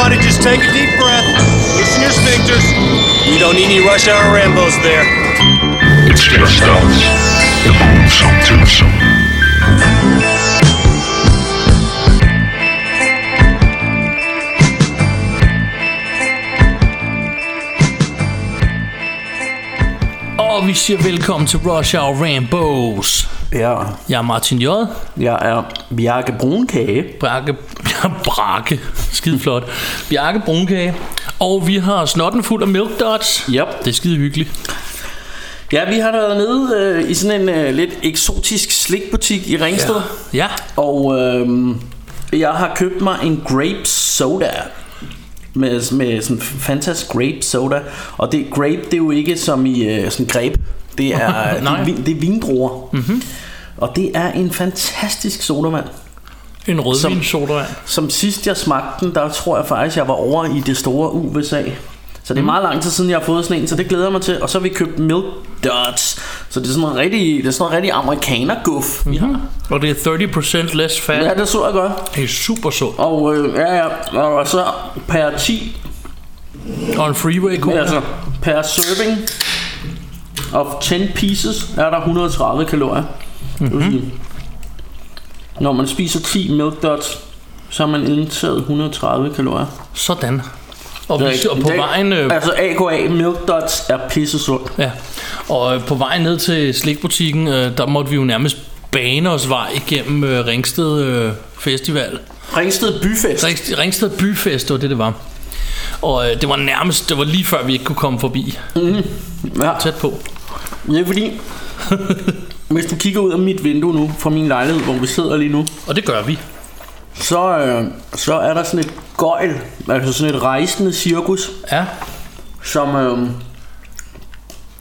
Everybody just take a deep breath. Loosen your sphincters. We don't need any rush hour Rambos there. It's just us, the Boomsome Twosome. Og vi siger velkommen til Rush Hour Rambos. Ja, Jeg er Martin J. jeg er Bjarke Brunkage. Brakke, Brakke, skide flot. Bjarke Brunkage. Og vi har snotten fuld af milk dots. Yep. Det er skide hyggeligt. Ja, vi har været nede øh, i sådan en øh, lidt eksotisk slikbutik i Ringsted. Ja. Og øh, jeg har købt mig en grape soda. Med, med sådan Fantas grape soda. Og det grape, det er jo ikke som i øh, sådan greb. Det er, det, er, det er vindruer. Mm-hmm. Og det er en fantastisk sodavand. En rødvin sodavand. Som sidst jeg smagte den, der tror jeg faktisk, jeg var over i det store USA. Så det er meget lang tid siden, jeg har fået sådan en, så det glæder jeg mig til. Og så har vi købt Milk Dots. Så det er sådan noget rigtig, det er sådan noget rigtig amerikaner-guf, vi har. Og det er 30% less fat. Ja, det så jeg godt. Det er super sundt. Og øh, ja, ja, og så per 10, Og en freeway cola. altså per serving of 10 pieces, er der 130 kalorier. Mm-hmm. Når man spiser 10 Milk Dots, så har man indtaget 130 kalorier. Sådan. Og, vi, og på er- vejen... Øh, Altså AKA Milk Dots er pisse sundt. Ja, og øh, på vej ned til slikbutikken, øh, der måtte vi jo nærmest bane os vej igennem øh, Ringsted øh, Festival. Ringsted Byfest. Ringsted, Ringsted Byfest, det var det, det var. Og øh, det var nærmest, det var lige før vi ikke kunne komme forbi. Ja, Tæt på. det er fordi, hvis du kigger ud af mit vindue nu, fra min lejlighed, hvor vi sidder lige nu, Og det gør vi. så, øh, så er der sådan et gøjl, altså sådan et rejsende cirkus, Ja, som øh,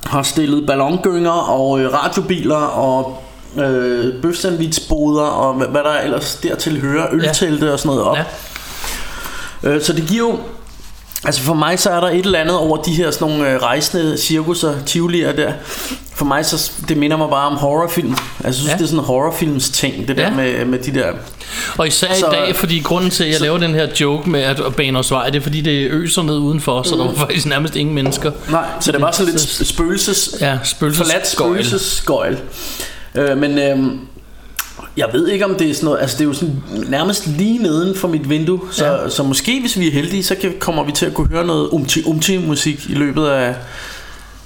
har stillet ballongynger og øh, radiobiler og øh, bøfsandvitsboder og hvad, hvad der ellers dertil hører, øltelte og sådan noget op. ja. Øh, så det giver jo Altså for mig så er der et eller andet over de her sådan nogle øh, rejsende cirkusser, tivolier der. For mig så det minder mig bare om horrorfilm. Altså jeg synes Ja. det er sådan en horrorfilms ting, det der Ja. med, med de der Og især Så- i dag, fordi grunden til, at jeg laver den her joke med at bane os vej, det er fordi, det øser ned udenfor, så der var faktisk nærmest ingen mennesker. Nej, så det var sådan lidt sp- spøgelses Ja, spøgelses forladt spøgelsesskøjl. Øh, men øh, jeg ved ikke om det er sådan noget, altså det er jo sådan nærmest lige neden for mit vindue, så, Ja. ja. så måske hvis vi er heldige, så kan, kommer vi til at kunne høre noget umti umti musik i løbet af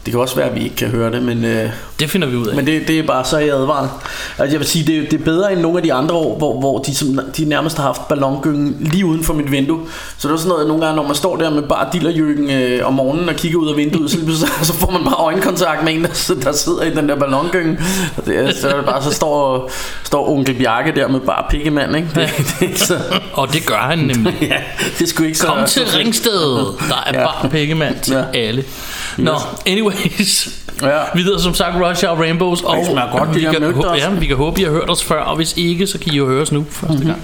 det kan også være, at vi ikke kan høre det, men, øh, Det finder vi ud af. men det, det er bare så jeg advaret. Altså jeg vil sige, det, er- det er bedre end nogle af de andre år, hvor, hvor de, som, de nærmest har haft ballongyngen lige uden for mit vindue. Så det er sådan noget, nogle gange, når man står der med bare dillerjøkken øh, om morgenen og kigger ud af vinduet, så, så, så får man bare øjenkontakt med en, der, sidder- der sidder i den der ballongynge. Og det, så, det bare, så står, står onkel Bjarke der med bare pikkemand, ikke? Det, det, er ikke så, Og det gør han nemlig. ja, det skulle ikke så... Kom til Ringsted. Der er Ja. bare pengemand til Ja. alle. Nå, anyways. Ja. Vi hedder som sagt Rush Hour Rainbows, og Det godt, vi, de kan, også. ja, vi kan håbe, I har hørt os før, og hvis ikke, så kan I jo høre os nu første Mhm. gang.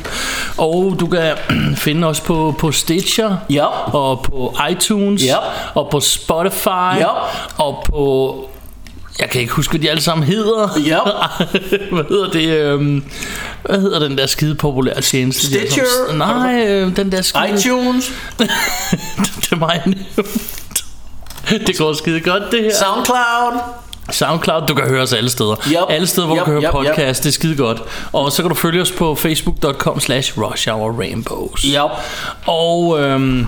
Og du kan finde os på, på Stitcher, Ja. og på iTunes, Ja. og på Spotify, Ja. og på... Jeg kan ikke huske, hvad de alle sammen hedder. Ja. hvad hedder det? Øhm, hvad hedder den der skide populære tjeneste? de Stitcher? sammen- Nej, øh, den der skide... iTunes, det er mig. Det går skide godt, det her. Soundcloud, Soundcloud, du kan høre os alle steder. Yep. Alle steder, hvor Yep, du kan høre yep, yep. podcast, det er skide godt. Og så kan du følge os på facebook.com slash rushhourrainbows. Ja. Og øhm,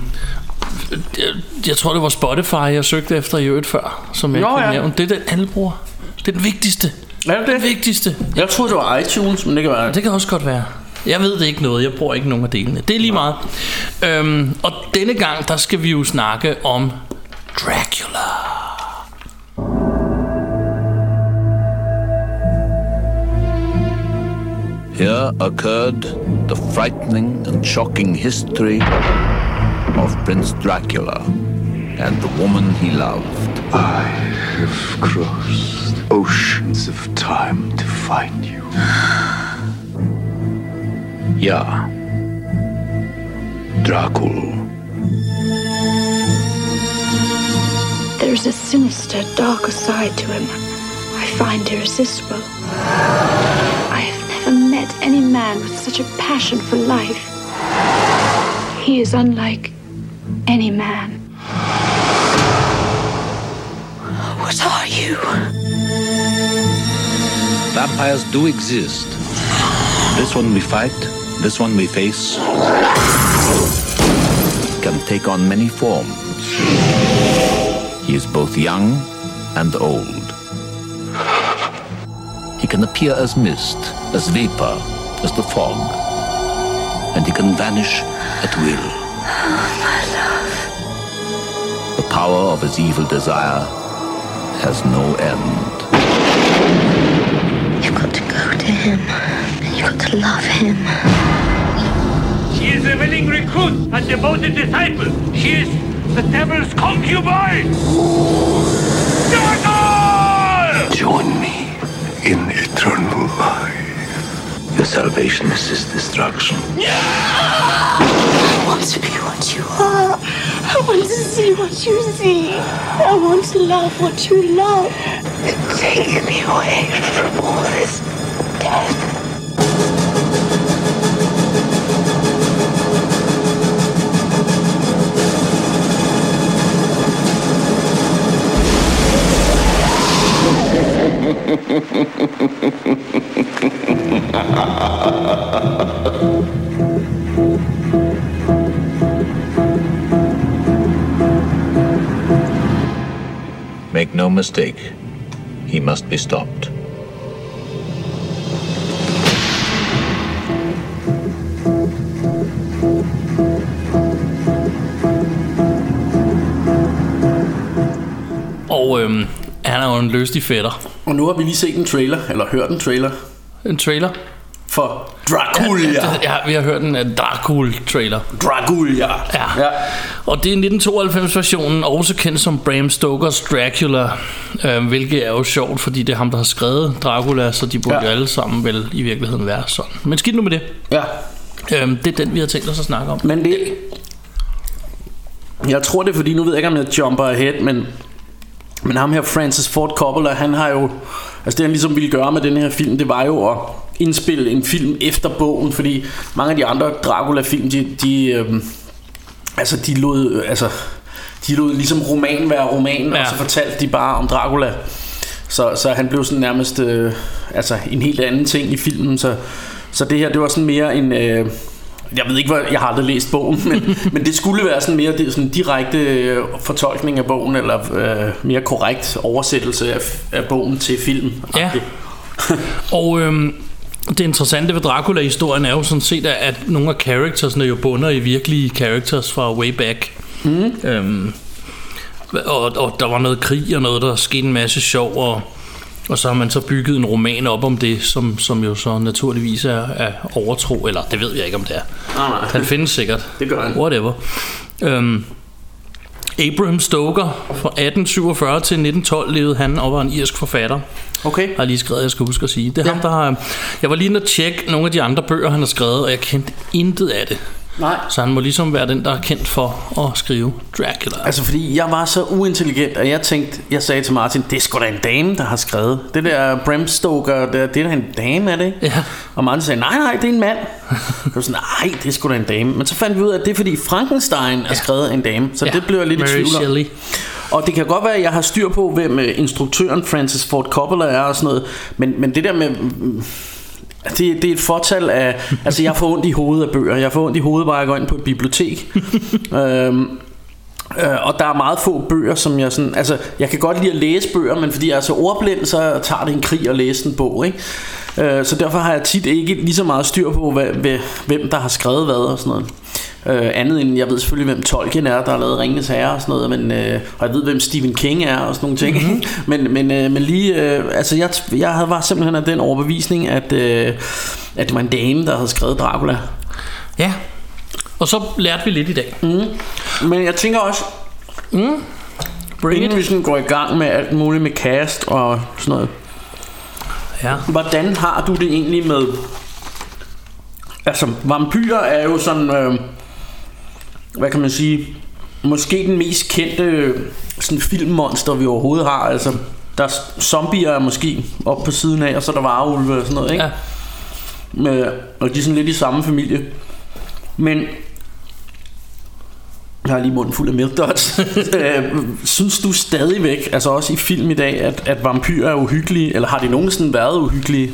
jeg, tror, det var Spotify, jeg søgte efter i øvrigt før, som jeg Nå, kunne ja. nævne. Det er den alle bruger. Det er den vigtigste. er det det? vigtigste. Jeg troede, det var iTunes, men det kan være... Det kan også godt være. Jeg ved det ikke noget. Jeg bruger ikke nogen af delene. Det er lige meget. Øhm, og denne gang, der skal vi jo snakke om Dracula. Here occurred the frightening and shocking history of Prince Dracula and the woman he loved. I have crossed oceans of time to find you. Ja, Dracul. There's a sinister, darker side to him. I find irresistible. I have never met any man with such a passion for life. He is unlike any man. What are you? Vampires do exist. This one we fight, this one we face, can take on many forms. He is both young and old. He can appear as mist, as vapor, as the fog, and he can vanish at will. Oh, my love. the power of his evil desire has no end. You've got to go to him. And you've got to love him. She is a willing recruit and devoted disciple. She is the devil's concubine. Dagger! Join me in eternal life. Your salvation is his destruction. I want to be what you are. I want to see what you see. I want to love what you love. Take me away from all this death. Make no mistake, he must be stopped. Og øhm, han er jo en løstig fætter. Og nu har vi lige set en trailer, eller hørt en trailer, En trailer. for Dracula. Ja, vi har hørt en uh, Dracula-trailer. Dracula. Ja. ja. Og det er 1992-versionen, også kendt som Bram Stokers Dracula, øh, hvilket er jo sjovt, fordi det er ham, der har skrevet Dracula, så de burde Ja. ja. jo alle sammen vel i virkeligheden være sådan. Men skidt nu med det. ja. Øhm, det er den, vi har tænkt os at snakke om. Men det... Jeg tror det er fordi, nu ved jeg ikke om jeg jumper ahead, men... Men ham her, Francis Ford Coppola, han har jo... Altså det han ligesom ville gøre med den her film, det var jo at indspille en film efter bogen, fordi mange af de andre Dracula-film, de, de, øhm, altså de lod, altså, de lod ligesom roman være roman. Ja. og så fortalte de bare om Dracula. Så, så han blev sådan nærmest øh, altså en helt anden ting i filmen, så, så det her, det var sådan mere en... Øh, jeg ved ikke, hvad, jeg har aldrig læst bogen, men, men det skulle være sådan mere det, sådan direkte øh, fortolkning af bogen, eller øh, mere korrekt oversættelse af, af bogen til film. Ja. Og øhm, det interessante ved Dracula-historien er jo sådan set, at- at nogle af charactersne jo bunder i virkelige characters fra way back. Mm. Øhm, og, og der var noget krig og noget, der skete en masse sjov, og, og så har man så bygget en roman op om det, som, som jo så naturligvis er, er overtro, eller det ved jeg ikke om det er. Nej, nej. Han findes sikkert. Det gør han. Whatever. Øhm, Abraham Stoker fra 1847 til 1912 levede han og var en irsk forfatter. Okay. Jeg har lige skrevet, jeg skal huske at sige. Det er Ja. ja. ham, der har... Jeg var lige inde og tjekke nogle af de andre bøger, han har skrevet, og jeg kendte intet af det. Nej. Så han må ligesom være den, der er kendt for at skrive Dracula. Altså fordi jeg var så uintelligent, at jeg tænkte, jeg sagde til Martin, det er sgu da en dame, der har skrevet. Det der Bram Stoker, det, det er da en dame, er det ikke? Ja. Og Martin sagde, nej, nej, det er en mand. Jeg var sådan, nej, det er sgu da en dame. Men så fandt vi ud af, at det er fordi Frankenstein er skrevet af en dame. Så Ja, det blev jeg lidt i Mary tvivl om. Shelley. Og det kan godt være, at jeg har styr på, hvem øh, instruktøren Francis Ford Coppola er og sådan noget. Men, men det der med... Det, det er et fortal af... Altså, jeg får ondt i hovedet af bøger. Jeg får ondt i hovedet, bare jeg går ind på et bibliotek. øhm, Øh, og der er meget få bøger, som jeg sådan... Altså, jeg kan godt lide at læse bøger, men fordi jeg er så ordblind, så tager det en krig at læse en bog, ikke? Øh, så derfor har jeg tit ikke lige så meget styr på, hvad, hvem der har skrevet hvad og sådan noget. Øh, andet end, jeg ved selvfølgelig, hvem Tolkien er, der har lavet Ringenes Herre og sådan noget, men, øh, og jeg ved, hvem Stephen King er og sådan nogle ting. Mm-hmm. men, men, øh, men lige, øh, altså jeg, jeg havde var simpelthen af den overbevisning, at, øh, at det var en dame, der havde skrevet Dracula. Ja. Og så lærte vi lidt i dag. Mm. Men jeg tænker også, Bring inden vi it. sådan går i gang med alt muligt med cast og sådan noget, Ja. hvordan har du det egentlig med... Altså, vampyrer er jo sådan... Øh, hvad kan man sige? Måske den mest kendte sådan filmmonster, vi overhovedet har. Altså, der er zombier er måske op på siden af, og så er der varulve og sådan noget, ikke? Ja. Med, og de er sådan lidt i samme familie. Men Jeg har lige munden fuld af milk duds. Øh, Synes du stadigvæk, altså også i film i dag, at, at vampyrer er uhyggelige? Eller har de nogensinde været uhyggelige?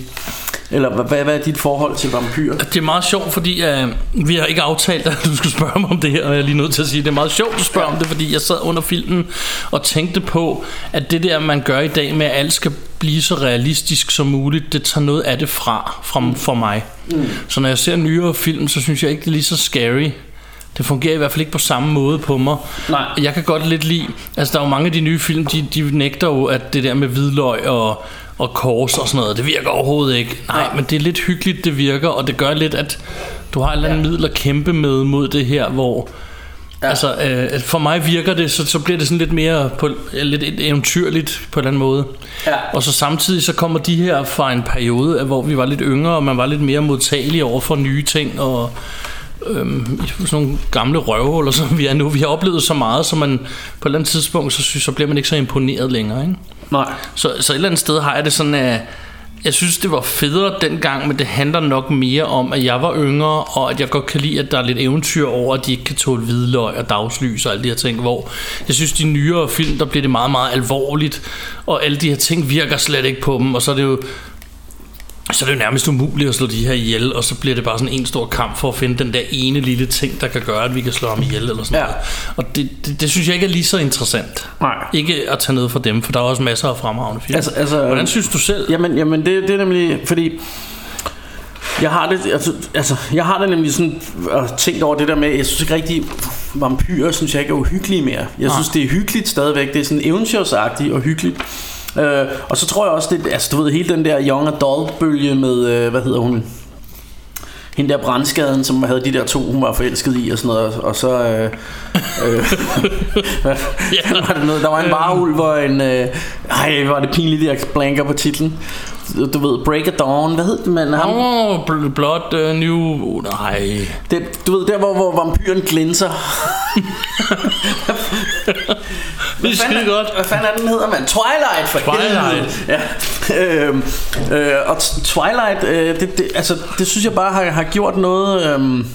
Eller hvad, hvad er dit forhold til vampyrer? Det er meget sjovt, fordi uh, vi har ikke aftalt, at du skulle spørge mig om det her, og jeg er lige nødt til at sige, det er meget sjovt, du spørger ja. om det, fordi jeg sad under filmen og tænkte på, at det der, man gør i dag med, at alt skal blive så realistisk som muligt, det tager noget af det fra, fra for mig. Mm. Så når jeg ser nyere film, så synes jeg ikke, det er lige så scary. Det fungerer i hvert fald ikke på samme måde på mig. Nej. Jeg kan godt lidt lide, altså der er jo mange af de nye film, de, de nægter jo, at det der med hvidløg og, og kors og sådan noget, det virker overhovedet ikke. Nej, men det er lidt hyggeligt, det virker, og det gør lidt, at du har et eller andet ja. middel at kæmpe med mod det her, hvor... Ja. Altså, øh, for mig virker det, så, så bliver det sådan lidt mere på, lidt eventyrligt på en eller anden måde. Ja. Og så samtidig så kommer de her fra en periode, hvor vi var lidt yngre, og man var lidt mere modtagelig over for nye ting, og øhm, i sådan nogle gamle røvhuller, som vi er nu. Vi har oplevet så meget, så man på et eller andet tidspunkt, så, synes, så bliver man ikke så imponeret længere. Ikke? Nej. Så, så et eller andet sted har jeg det sådan, at jeg synes, det var federe dengang, men det handler nok mere om, at jeg var yngre, og at jeg godt kan lide, at der er lidt eventyr over, at de ikke kan tåle hvidløg og dagslys og alle de her ting, hvor jeg synes, de nyere film, der bliver det meget, meget alvorligt, og alle de her ting virker slet ikke på dem, og så er det jo så er det jo nærmest umuligt at slå de her ihjel, og så bliver det bare sådan en stor kamp for at finde den der ene lille ting, der kan gøre, at vi kan slå ham ihjel eller sådan Ja. noget. Og det, det, det synes jeg ikke er lige så interessant. Nej. Ikke at tage noget fra dem, for der er også masser af fremragende film. Altså- altså- Hvordan synes du selv? Jamen, jamen det, det er nemlig, fordi jeg har det, altså, altså, jeg har det nemlig sådan og tænkt over det der med, jeg synes ikke rigtig, vampyrer synes jeg ikke er uhyggelige mere. Jeg synes, det er hyggeligt stadigvæk. Det er sådan eventyrsagtigt og hyggeligt. Øh, og så tror jeg også, det, altså du ved, hele den der young adult bølge med, øh, hvad hedder hun? Hende der brandskaden, som havde de der to, hun var forelsket i og sådan noget. Og så... Øh, øh, hvad var det noget? Der var en varulv og en... Øh, ej, var det pinligt, jeg blanker på titlen. Du ved, Break of Dawn, hvad hed det? Ham, Åh, oh, Blood uh, New... Oh, nej. det, du ved, der hvor, hvor vampyren glinser. Det er skide godt. Hvad fanden er den hedder, mand? Twilight for Twilight. helvede. Ja. Øhm, øh, og Twilight, øh, det, det, altså, det synes jeg bare har, har gjort noget... Øhm,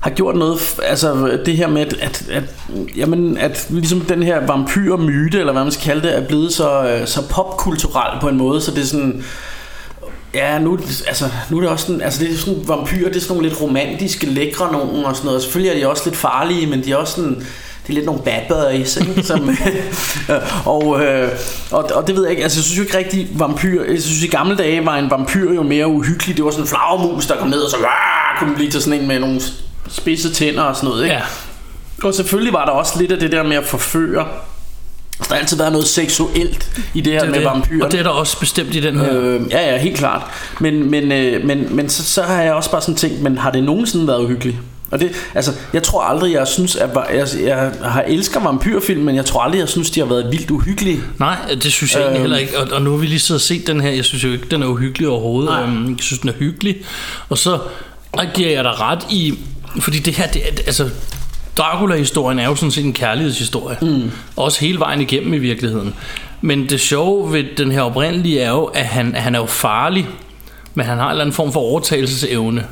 har gjort noget, altså det her med, at, at, at, jamen, at ligesom den her vampyrmyte, eller hvad man skal kalde det, er blevet så, øh, så popkulturel på en måde, så det er sådan, Ja, nu, altså, nu er det også sådan, altså det er sådan vampyrer, det er sådan nogle lidt romantiske, lækre nogen og sådan noget. Selvfølgelig er de også lidt farlige, men de er også sådan, det er lidt nogle bad boys, ikke? Som, og, øh, og, og det ved jeg ikke, altså jeg synes jo ikke rigtig vampyr, jeg synes i gamle dage var en vampyr jo mere uhyggelig. Det var sådan en flagermus, der kom ned og så "Rah!" kunne blive til sådan en med nogle spidse tænder og sådan noget, ikke? Ja. Og selvfølgelig var der også lidt af det der med at forføre. Der har altid været noget seksuelt i det her Det med det. vampyrer. Og det er der også bestemt i den her. Øh, ja, ja, helt klart. Men, men, øh, men, men så, så har jeg også bare sådan tænkt, men har det nogensinde været uhyggeligt? Og det, altså, jeg tror aldrig, jeg synes, at jeg, jeg har elsker vampyrfilm, men jeg tror aldrig, jeg synes, de har været vildt uhyggelige. Nej, det synes jeg egentlig Øhm. heller ikke. Og, og nu har vi lige og set den her. Jeg synes jo ikke, den er uhyggelig overhovedet. Nej. Øhm, Jeg synes, den er hyggelig. Og så og giver jeg dig ret i... Fordi det her, det er, altså... Dracula-historien er jo sådan set en kærlighedshistorie. Mm. Også hele vejen igennem i virkeligheden. Men det sjove ved den her oprindelige er jo, at han, han er jo farlig. Men han har en eller anden form for overtagelsesevne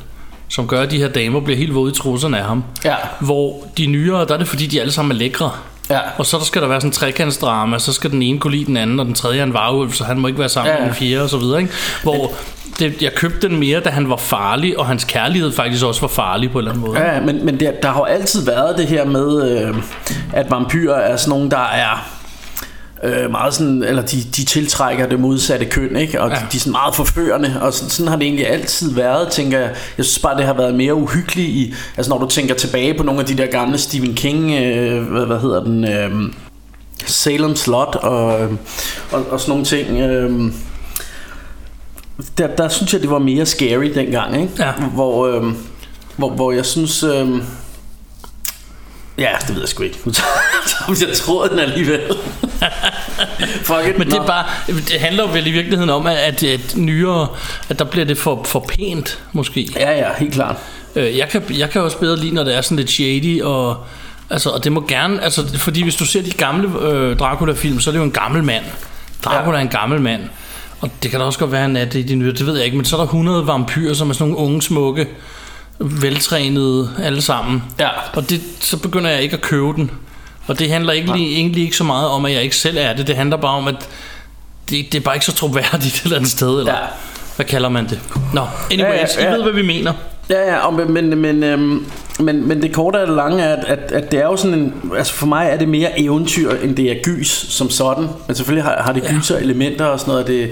som gør, at de her damer bliver helt våde i trusserne af ham. Ja. Hvor de nyere, der er det fordi, de alle sammen er lækre. Ja. Og så der skal der være sådan en trekantsdrama, så skal den ene kunne lide den anden, og den tredje er en varulv, så han må ikke være sammen ja. med den fjerde og så videre. Ikke? Hvor det, jeg købte den mere, da han var farlig, og hans kærlighed faktisk også var farlig på en eller anden måde. Ja, men, men der, der har jo altid været det her med, øh, at vampyrer er sådan nogle, der er øh, meget sådan, eller de, de tiltrækker det modsatte køn, ikke? Og. Ja. de, de er sådan meget forførende, og sådan, sådan har det egentlig altid været, tænker jeg. Jeg synes bare, det har været mere uhyggeligt i, altså når du tænker tilbage på nogle af de der gamle Stephen King, øh, hvad, hvad hedder den, øh, Salem Slot og, og, og sådan nogle ting, øh, der, der synes jeg, det var mere scary dengang, ikke? Ja. Hvor, øh, hvor, hvor jeg synes... Øh, ja, det ved jeg sgu ikke. jeg tror den alligevel. Fuck it. Men det, er bare, det handler jo vel i virkeligheden om, at, at, at nyere, at der bliver det for, for pænt, måske. Ja, ja, helt klart. Øh, jeg, kan, jeg kan også bedre lide, når det er sådan lidt shady, og, altså, og det må gerne, altså, fordi hvis du ser de gamle øh, Dracula-film, så er det jo en gammel mand. Dracula Ja. er en gammel mand. Og det kan da også godt være, at det er de nye, det ved jeg ikke, men så er der 100 vampyrer, som er sådan nogle unge, smukke veltrænede alle sammen. Ja. Og det, så begynder jeg ikke at købe den. Og det handler egentlig, egentlig ikke så meget om, at jeg ikke selv er det. Det handler bare om, at det, det er bare ikke så troværdigt et eller andet sted. Eller Ja. hvad kalder man det? Nå, anyways, Ja, ja, ja. I ved, hvad vi mener. Ja, ja, og men, men, men, øhm, men, men det korte af det lange er, at, at, at det er jo sådan en... Altså for mig er det mere eventyr, end det er gys som sådan. Men selvfølgelig har, har det Ja. gyser elementer og sådan noget. Det,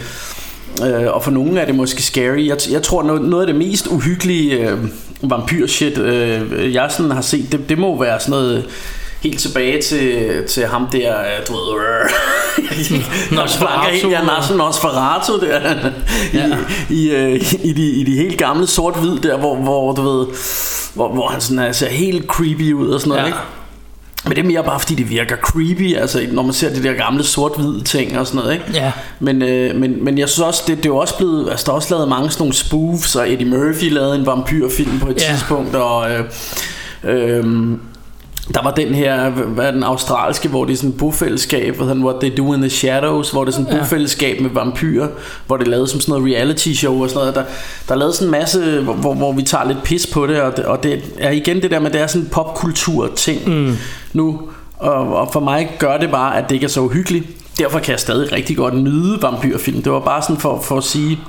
øh, og for nogen er det måske scary. Jeg, jeg tror, noget, noget af det mest uhyggelige øh, vampyr-shit, øh, jeg sådan har set, det, det må være sådan noget... Helt tilbage til, til ham der, øh, du ved, Nosferatu. Ja, Nasser Nosferatu der, i, Ja. i, øh, i, de, i de helt gamle sort-hvid der, hvor, hvor du ved, hvor, hvor han sådan, er- ser helt creepy ud og sådan noget, Ja. ikke? Men det er mere bare fordi det virker creepy Altså når man ser de der gamle sort-hvide ting og sådan noget ikke? Ja. Men, øh, men, men jeg synes også det, det er jo også blevet Altså der er også lavet mange sådan nogle spoofs Og Eddie Murphy lavede en vampyrfilm på et Ja. tidspunkt Og øh, øh, der var den her, hvad den australske, hvor det er sådan et bofællesskab, hvad den, What They Do in the Shadows, hvor det er sådan et Ja. bofællesskab med vampyrer, hvor det er lavet som sådan noget reality show og sådan noget. Der, der er lavet sådan en masse, hvor, hvor, hvor vi tager lidt pis på det, og det, og det er igen det der med, det er sådan en popkultur ting mm. nu, og, og for mig gør det bare, at det ikke er så uhyggeligt. Derfor kan jeg stadig rigtig godt nyde vampyrfilm. Det var bare sådan for, for at sige...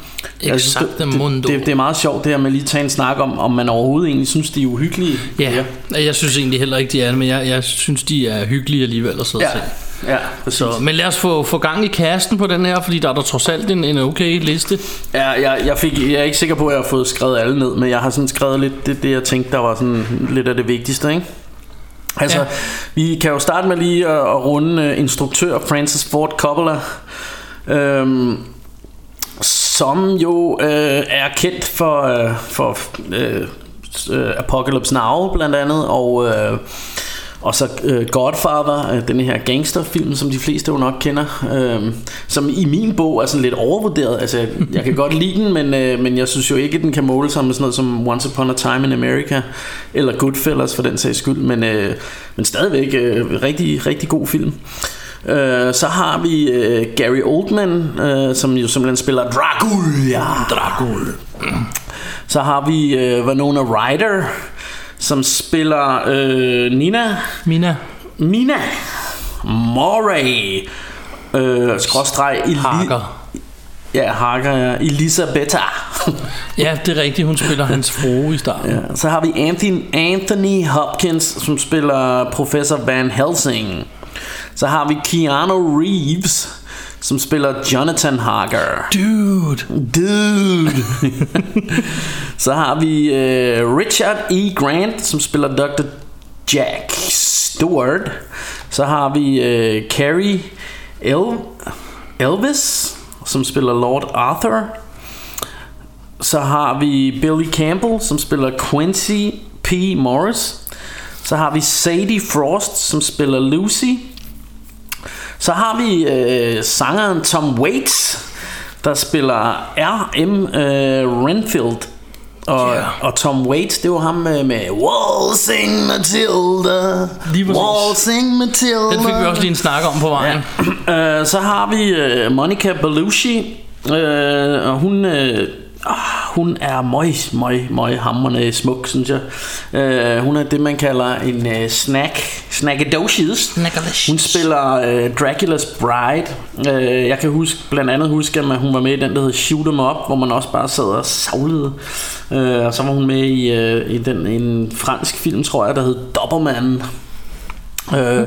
jeg synes, det, det, det, det, er meget sjovt det her med lige at tage en snak om, om man overhovedet egentlig synes, de er uhyggelige. Ja, jeg synes egentlig heller ikke, de er det, men jeg, jeg synes, de er hyggelige alligevel at sidde Ja, og ja, præcis. Så, men lad os få, få gang i casten på den her, fordi der er der trods alt en, en okay liste. Ja, jeg, jeg, fik, jeg er ikke sikker på, at jeg har fået skrevet alle ned, men jeg har sådan skrevet lidt det, det jeg tænkte, der var sådan lidt af det vigtigste, ikke? Altså, Ja. vi kan jo starte med lige at, at runde uh, instruktør Francis Ford Coppola, øhm, som jo øh, er kendt for, øh, for øh, øh, Apocalypse Now blandt andet, og... Øh, og så øh, Godfather, øh, den her gangsterfilm, som de fleste jo nok kender, øh, som i min bog er sådan lidt overvurderet. Altså, jeg, jeg kan godt lide den, men, øh, men jeg synes jo ikke, at den kan måle sig med sådan noget som Once Upon a Time in America, eller Goodfellas for den sags skyld, men, øh, men stadigvæk øh, rigtig, rigtig god film. Øh, så har vi øh, Gary Oldman, øh, som jo simpelthen spiller Dracula. Dracula. Så har vi øh, Winona Ryder, som spiller øh, Nina Mina Mina Moray øh, skråstreg Eli- Harker. Ja, Harker, ja. Elisabetta. Ja, det er rigtigt, hun spiller hans frue i starten. ja. Så har vi Anthony, Anthony Hopkins, som spiller Professor Van Helsing. Så har vi Keanu Reeves, som spiller Jonathan Harker. Dude. Dude. Så har vi øh, Richard E. Grant, som spiller Dr. Jack Stewart. Så har vi øh, Carrie El- Elvis, som spiller Lord Arthur. Så har vi Billy Campbell, som spiller Quincy P. Morris. Så har vi Sadie Frost, som spiller Lucy. Så har vi øh, sangeren Tom Waits, der spiller R.M. Øh, Renfield. Og, Ja. og Tom Waits, det var ham med, med Waltzing Matilda. Waltzing Matilda. Den fik vi også lige en snak om på vejen. Øh, så har vi øh, Monica Bellucci, øh, og hun, øh, ah, hun er møg, møg, møg hammerende smuk, synes jeg. Øh, hun er det, man kalder en øh, snack, snackadocious. Snackadocious. Hun spiller øh, Dracula's Bride. Øh, jeg kan huske, blandt andet huske, at hun var med i den, der hed Shoot 'em Up, hvor man også bare sad og savlede. Øh, og så var hun med i, øh, i den, en fransk film, tror jeg, der hed Doberman. Øh,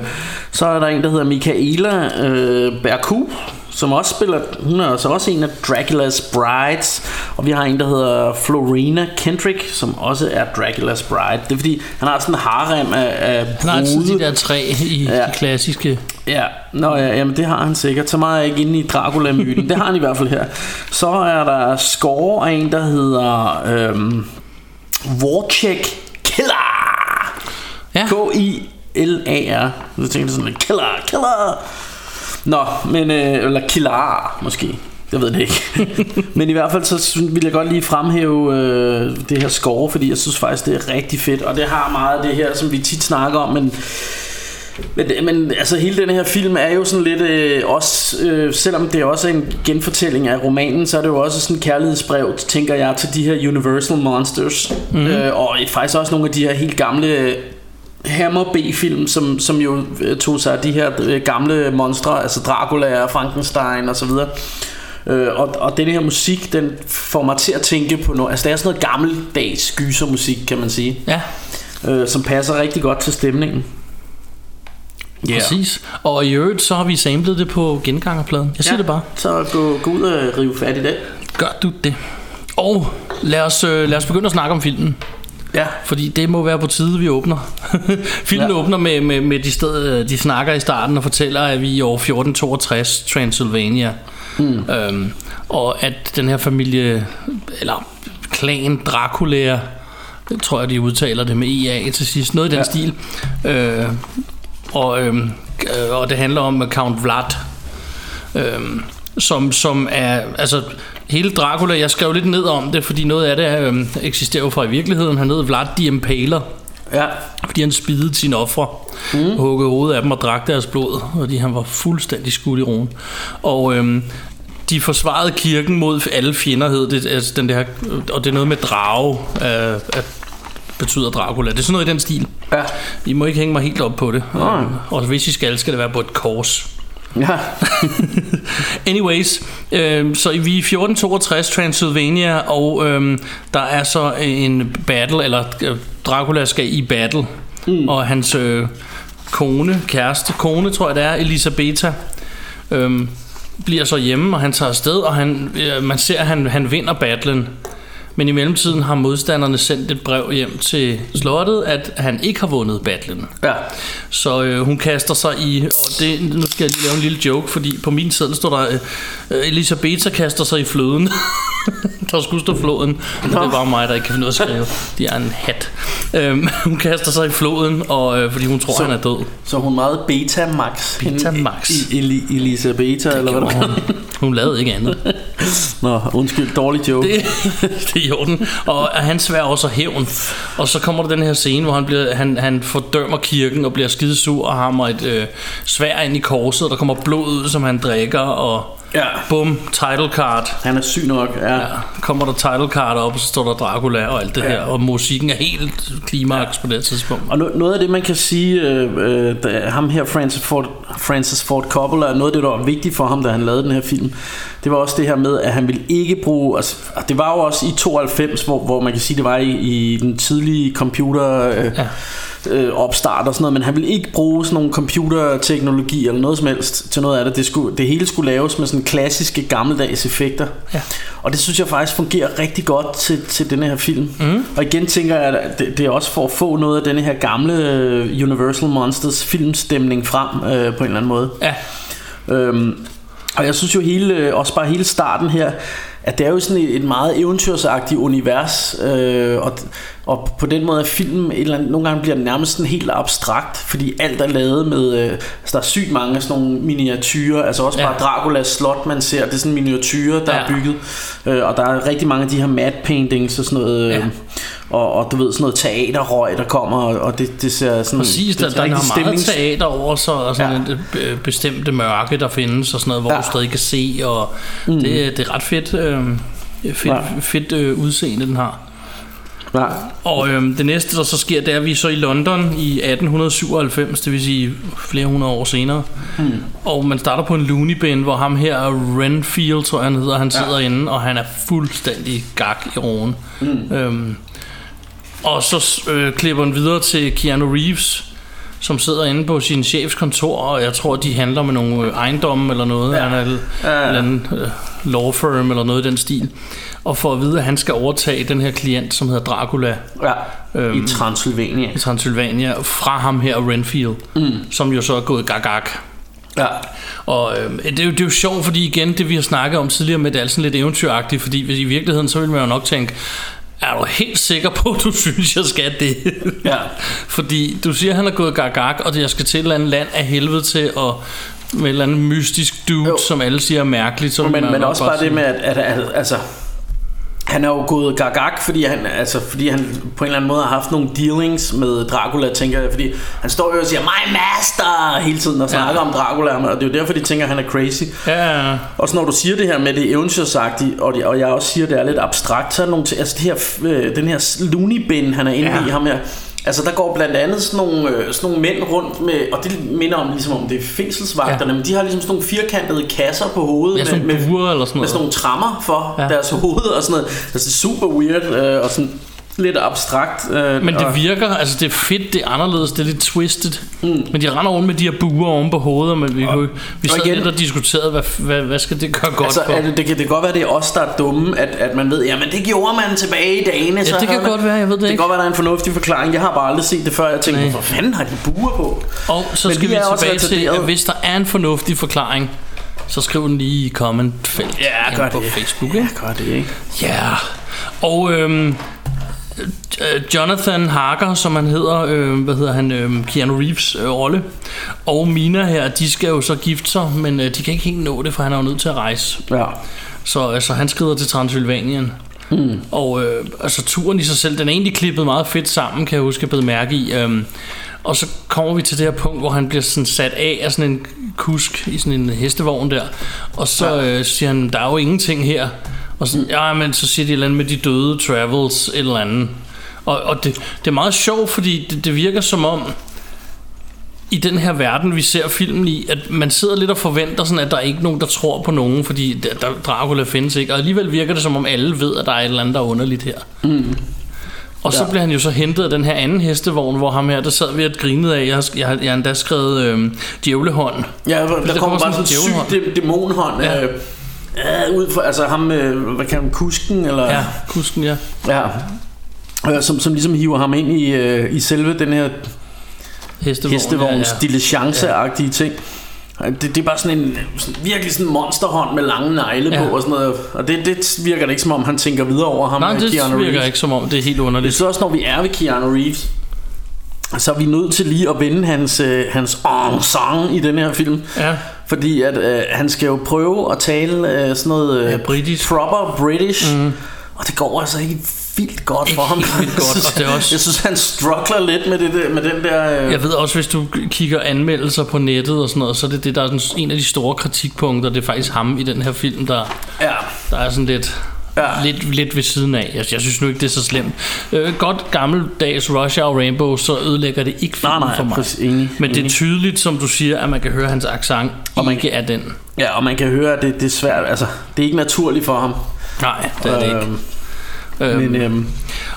så er der en, der hedder Michaela øh, Berku, som også spiller, hun er altså også en af Dracula's Brides, og vi har en, der hedder Florina Kendrick, som også er Dracula's Bride. Det er fordi, han har sådan en harem af, af Han har altid de der tre i Ja. de klassiske. Ja, Nå, ja, jamen det har han sikkert. Så meget er jeg ikke inde i Dracula-myten. det har han i hvert fald her. Så er der score af en, der hedder øhm, Warcheck Killer. Ja. K-I-L-A-R. Så tænkte jeg sådan killer, killer. Nå, men, øh, eller killer måske. Jeg ved det ikke. men i hvert fald så vil jeg godt lige fremhæve øh, det her score, fordi jeg synes faktisk, det er rigtig fedt. Og det har meget af det her, som vi tit snakker om, men Men, men altså hele den her film er jo sådan lidt øh, også, øh, selvom det også er en genfortælling af romanen, så er det jo også sådan et kærlighedsbrev, tænker jeg, til de her Universal Monsters. Mm-hmm. Øh, og faktisk også nogle af de her helt gamle Hammer B-film, som, som jo øh, tog sig af de her øh, gamle monstre, altså Dracula og Frankenstein og så videre. Øh, og, og den her musik, den får mig til at tænke på noget, altså det er sådan noget gammeldags gysermusik, kan man sige, Ja, øh, som passer rigtig godt til stemningen. yeah. præcis. Og i øvrigt, så har vi samlet det på gengangerpladen. Jeg siger ja. det bare. Så gå, gå ud og rive fat i det. Gør du det. Og lad os, øh, lad os begynde at snakke om filmen. Ja, Fordi det må være på tide, vi åbner. Filmen ja. Åbner med, med, med de, sted, de snakker i starten og fortæller, at vi er i år 1462, Transylvania. Mm. Øhm, og at den her familie, eller klan Dracula, jeg tror jeg, de udtaler det med EA til sidst, noget i den ja. Stil. Øh, og, øhm, øh, og det handler om Count Vlad, øhm, som, som er, altså hele Dracula, jeg skrev lidt ned om det, fordi noget af det øhm, eksisterer jo fra i virkeligheden. Han hed Vlad the Impaler, ja, fordi han spidede sine ofre, mm. huggede hovedet af dem og drak deres blod, fordi han var fuldstændig skudt i roen. Og øhm, de forsvarede kirken mod alle fjender, hed det, altså den der, og det er noget med drage, øh, at betyder Dracula. Det er sådan noget i den stil. ja, I må ikke hænge mig helt op på det. Nej. Og hvis I skal, skal det være på et kors. Ja. Anyways, øh, så vi er i 1462 Transylvania, og øh, der er så en battle, eller øh, Dracula skal i battle, mm. og hans øh, kone, kæreste, kone tror jeg det er, Elisabetta, øh, bliver så hjemme, og han tager afsted, og han, øh, man ser, at han, han vinder battlen. Men i mellemtiden har modstanderne sendt et brev hjem til slottet, at han ikke har vundet battlen. ja. Så øh, hun kaster sig i, og det, nu skal jeg lige lave en lille joke, fordi på min seddel står der, øh, Elisabetta kaster sig i fløden. der skulle stå floden, men det bare mig, der ikke kan finde ud af at skrive. De er en hat. Øhm, hun kaster sig i floden, og, øh, fordi hun tror, Så- han er død. Så hun er meget beta-max. Betamax. Elisabetta, eller hvad hun. hun lavede ikke andet. Nå, undskyld, dårlig joke. Det, det er i orden. Og han svær også hævn. Og så kommer der den her scene, hvor han, bliver, han, han fordømmer kirken og bliver skidesur og hammer et øh, svær ind i korset, og der kommer blod ud, som han drikker, og Ja. bum, title card. Han er syg nok, ja. ja. Kommer der title card op, og så står der Dracula og alt det ja. her, og musikken er helt klimaks ja. på det tidspunkt. Og no- noget af det, man kan sige, øh, øh, da, ham her, Francis Ford, Francis Ford Coppola, noget af det, der var vigtigt for ham, da han lavede den her film, det var også det her med, at han ville ikke bruge, altså, det var jo også i 92, hvor, hvor man kan sige, det var i, i den tidlige computer... Øh, Ja. øh, opstart og sådan noget, men han ville ikke bruge sådan nogle computerteknologi eller noget som helst til noget af det. Det, skulle, det hele skulle laves med sådan klassiske gammeldags effekter. Ja. Og det synes jeg faktisk fungerer rigtig godt til, til denne her film. Mm. Og igen tænker jeg, at det, det er også for at få noget af denne her gamle øh, Universal Monsters filmstemning frem øh, på en eller anden måde. Ja, Øhm, og jeg synes jo hele, øh, også bare hele starten her, at det er jo sådan et, et meget eventyrsagtigt univers, øh, og, og på den måde er filmen et eller andet, nogle gange bliver den nærmest sådan helt abstrakt, fordi alt er lavet med, øh, altså der er sygt mange af sådan nogle miniatyrer, altså også Ja. bare Draculas slot, man ser, det er sådan miniatyrer, der Ja. er bygget, øh, og der er rigtig mange af de her matte paintings og sådan noget, øh, Ja. og, og du ved sådan noget teaterrøg, der kommer, og, og det, det ser sådan... præcis. Der, det der er er meget stemnings- teater over sig, og sådan Ja. et øh, bestemte mørke, der findes, og sådan noget, hvor ja. du stadig kan se, og mm. det, det er ret fedt, øh, fedt, Ja. ja. fedt øh, udseende, den har. Ja. Og øhm, det næste, der så sker, det er, at vi er så i London i 1897, det vil sige flere hundrede år senere. Mm. Og man starter på en loony bin, hvor ham her, Renfield, tror jeg han hedder, han sidder inde, og han er fuldstændig gak i roen. Mm. Øhm, og så øh, klipper den videre til Keanu Reeves, som sidder inde på sin chefs kontor, og jeg tror, de handler med nogle øh, ejendomme eller noget. Ja. Er en eller anden øh, law firm eller noget i den stil. Og for at vide, at han skal overtage den her klient, som hedder Dracula ja. Øhm, I Transylvania. i Transylvania, fra ham her, Renfield, mm. som jo så er gået gag-gag. Ja. Og øh, det, er jo, det er jo sjovt, fordi igen, det vi har snakket om tidligere med, det er sådan lidt eventyragtigt, fordi hvis i virkeligheden, så vil man jo nok tænke, er du helt sikker på, at du synes, jeg skal det? Ja. fordi du siger, at han er gået gag-gag, og jeg skal til et eller andet land af helvede til at med et eller andet mystisk dude, Jo. som alle siger er mærkeligt. Så Men, men også bare det sige- med, at, at, at altså... han er jo gået gagak, fordi han, altså, fordi han på en eller anden måde har haft nogle dealings med Dracula, tænker jeg. Fordi han står jo og siger, my master, hele tiden og snakker ja. om Dracula. Og det er jo derfor, de tænker, at han er crazy. Ja, Og så når du siger det her med det eventyrsagtige, og, det, og jeg også siger, at det er lidt abstrakt, så er nogle, altså det her, øh, den her looney bin, han er inde Ja. i ham her, Altså der går blandt andet sådan nogle, øh, sådan nogle mænd rundt med Og det minder om ligesom om det er fængselsvagterne ja. Men de har ligesom sådan nogle firkantede kasser på hovedet Ja, med, nogle buer eller sådan med noget. sådan nogle trammer for ja. deres hoved og sådan noget Altså det er super weird øh, og sådan lidt abstrakt øh, Men og, det virker, altså det er fedt, det er anderledes, det er lidt twisted. Mm. Men de render rundt med de her buer oven på hovedet, men vi, kunne, vi og sad igen- lidt og diskuterede, hvad, hvad, hvad skal det gøre godt Altså, for? er det, det, kan det godt være, det er os, der er dumme, at, at man ved, jamen det gjorde man tilbage i dagene. så det kan man- godt være, jeg ved det Det kan ikke. godt være, der er en fornuftig forklaring. Jeg har bare aldrig set det før. Jeg tænkte, Nej. hvor fanden har de buer på? Og så Men skal vi tilbage til, at hvis der er en fornuftig forklaring, så skriv den lige i commentfelt Ja, gør inde på det. Facebook. Ikke? Gør det, ikke? Ja, og øhm, øh, Jonathan Harker, som han hedder, øh, hvad hedder han, øh, Keanu Reeves øh, rolle, og Mina her, de skal jo så gifte sig, men øh, de kan ikke helt nå det, for han er jo nødt til at rejse. Ja. Så altså, han skrider til Transylvanien. Mm. Og øh, altså turen i sig selv, den er egentlig klippet meget fedt sammen, kan jeg huske, jeg mærke i. Øhm, og så kommer vi til det her punkt, hvor han bliver sådan sat af af sådan en kusk i sådan en hestevogn der. Og så ja. øh, siger han, der er jo ingenting her. Og så, ja, men så siger de et eller andet med de døde travels, et eller andet. Og, og det, det er meget sjovt, fordi det, det virker som om, i den her verden, vi ser filmen i, at man sidder lidt og forventer sådan, at der er ikke nogen, der tror på nogen, fordi der, der, Dracula findes ikke. Og alligevel virker det som om alle ved, at der er et eller andet, der er underligt her. Mm. Og så Ja. bliver han jo så hentet af den her anden hestevogn, hvor ham her, der sad vi og grinede af. Jeg har, jeg har, jeg har endda skrevet øh, djævlehånd. Ja, der, der kommer kommer bare sådan sådan en syg dæ- dæmonhånd. Ja. Ja. Øh, ud for, altså ham, øh, hvad kan man, kusken, eller... Ja, kusken, ja. ja. Øh, som, som ligesom hiver ham ind i, øh, i selve den her Hestevogn. hestevogns ja, ja. diligenceagtige ting. Det, det er bare sådan en sådan, virkelig sådan monsterhånd med lange negle Ja. ja. på og sådan noget. Og det, det virker det ikke som om han tænker videre over ham. Nej, det Keanu virker Reeves. ikke som om, det er helt underligt. Så også når vi er ved Keanu Reeves, så er vi nødt til lige at vende hans, øh, hans sang i den her film. Ja. Fordi at øh, han skal jo prøve at tale øh, sådan noget øh, Ja, britisk. proper British. Mm. Og det går altså ikke vildt godt Ikke for ham. vildt godt, og det er også- Jeg synes, han struggler lidt med, det der, med den der... Øh, Jeg ved også, hvis du kigger anmeldelser på nettet og sådan noget, så er det det, der er den, en af de store kritikpunkter. Det er faktisk ham i den her film, der, ja. der er sådan lidt, Ja. lidt, lidt ved siden af. Jeg, jeg synes nu ikke, det er så slemt. Øh, godt gammeldags Rush Hour Rainbow, så ødelægger det ikke filmen Nej, nej, for mig. præcis, enig, Men det er enig. tydeligt, som du siger, at man kan høre hans accent Og man- ikke er den. Ja, og man kan høre, at det, det er svært. Altså, det er ikke naturligt for ham. Nej, det er det ikke. Øhm, Øhm, Men øhm,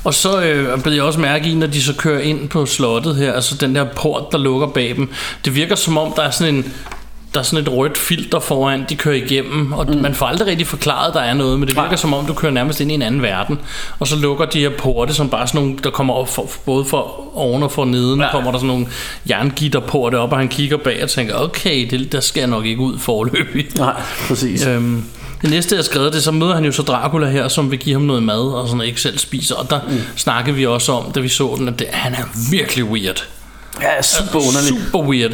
Og så øh, blev jeg også mærke i, når de så kører ind på slottet her, altså den der port, der lukker bag dem. Det virker som om, der er sådan en der er sådan et rødt filter foran, de kører igennem, og mm. man får aldrig rigtig forklaret, at der er noget, men det virker Nej. som om, du kører nærmest ind i en anden verden. Og så lukker de her porte, som bare sådan nogle, der kommer op for, både fra oven og fra neden, ja. Kommer der sådan nogle jerngitterporte op, og han kigger bag og tænker, okay, det, der skal jeg nok ikke ud forløbig. nej, præcis. Øhm, det næste, jeg har skrevet det, så møder han jo så Dracula her, som vil give ham noget mad, og sådan ikke selv spiser. Og der mm. snakkede vi også om, da vi så den, at det, han er virkelig weird. Ja, super underligt. Super weird.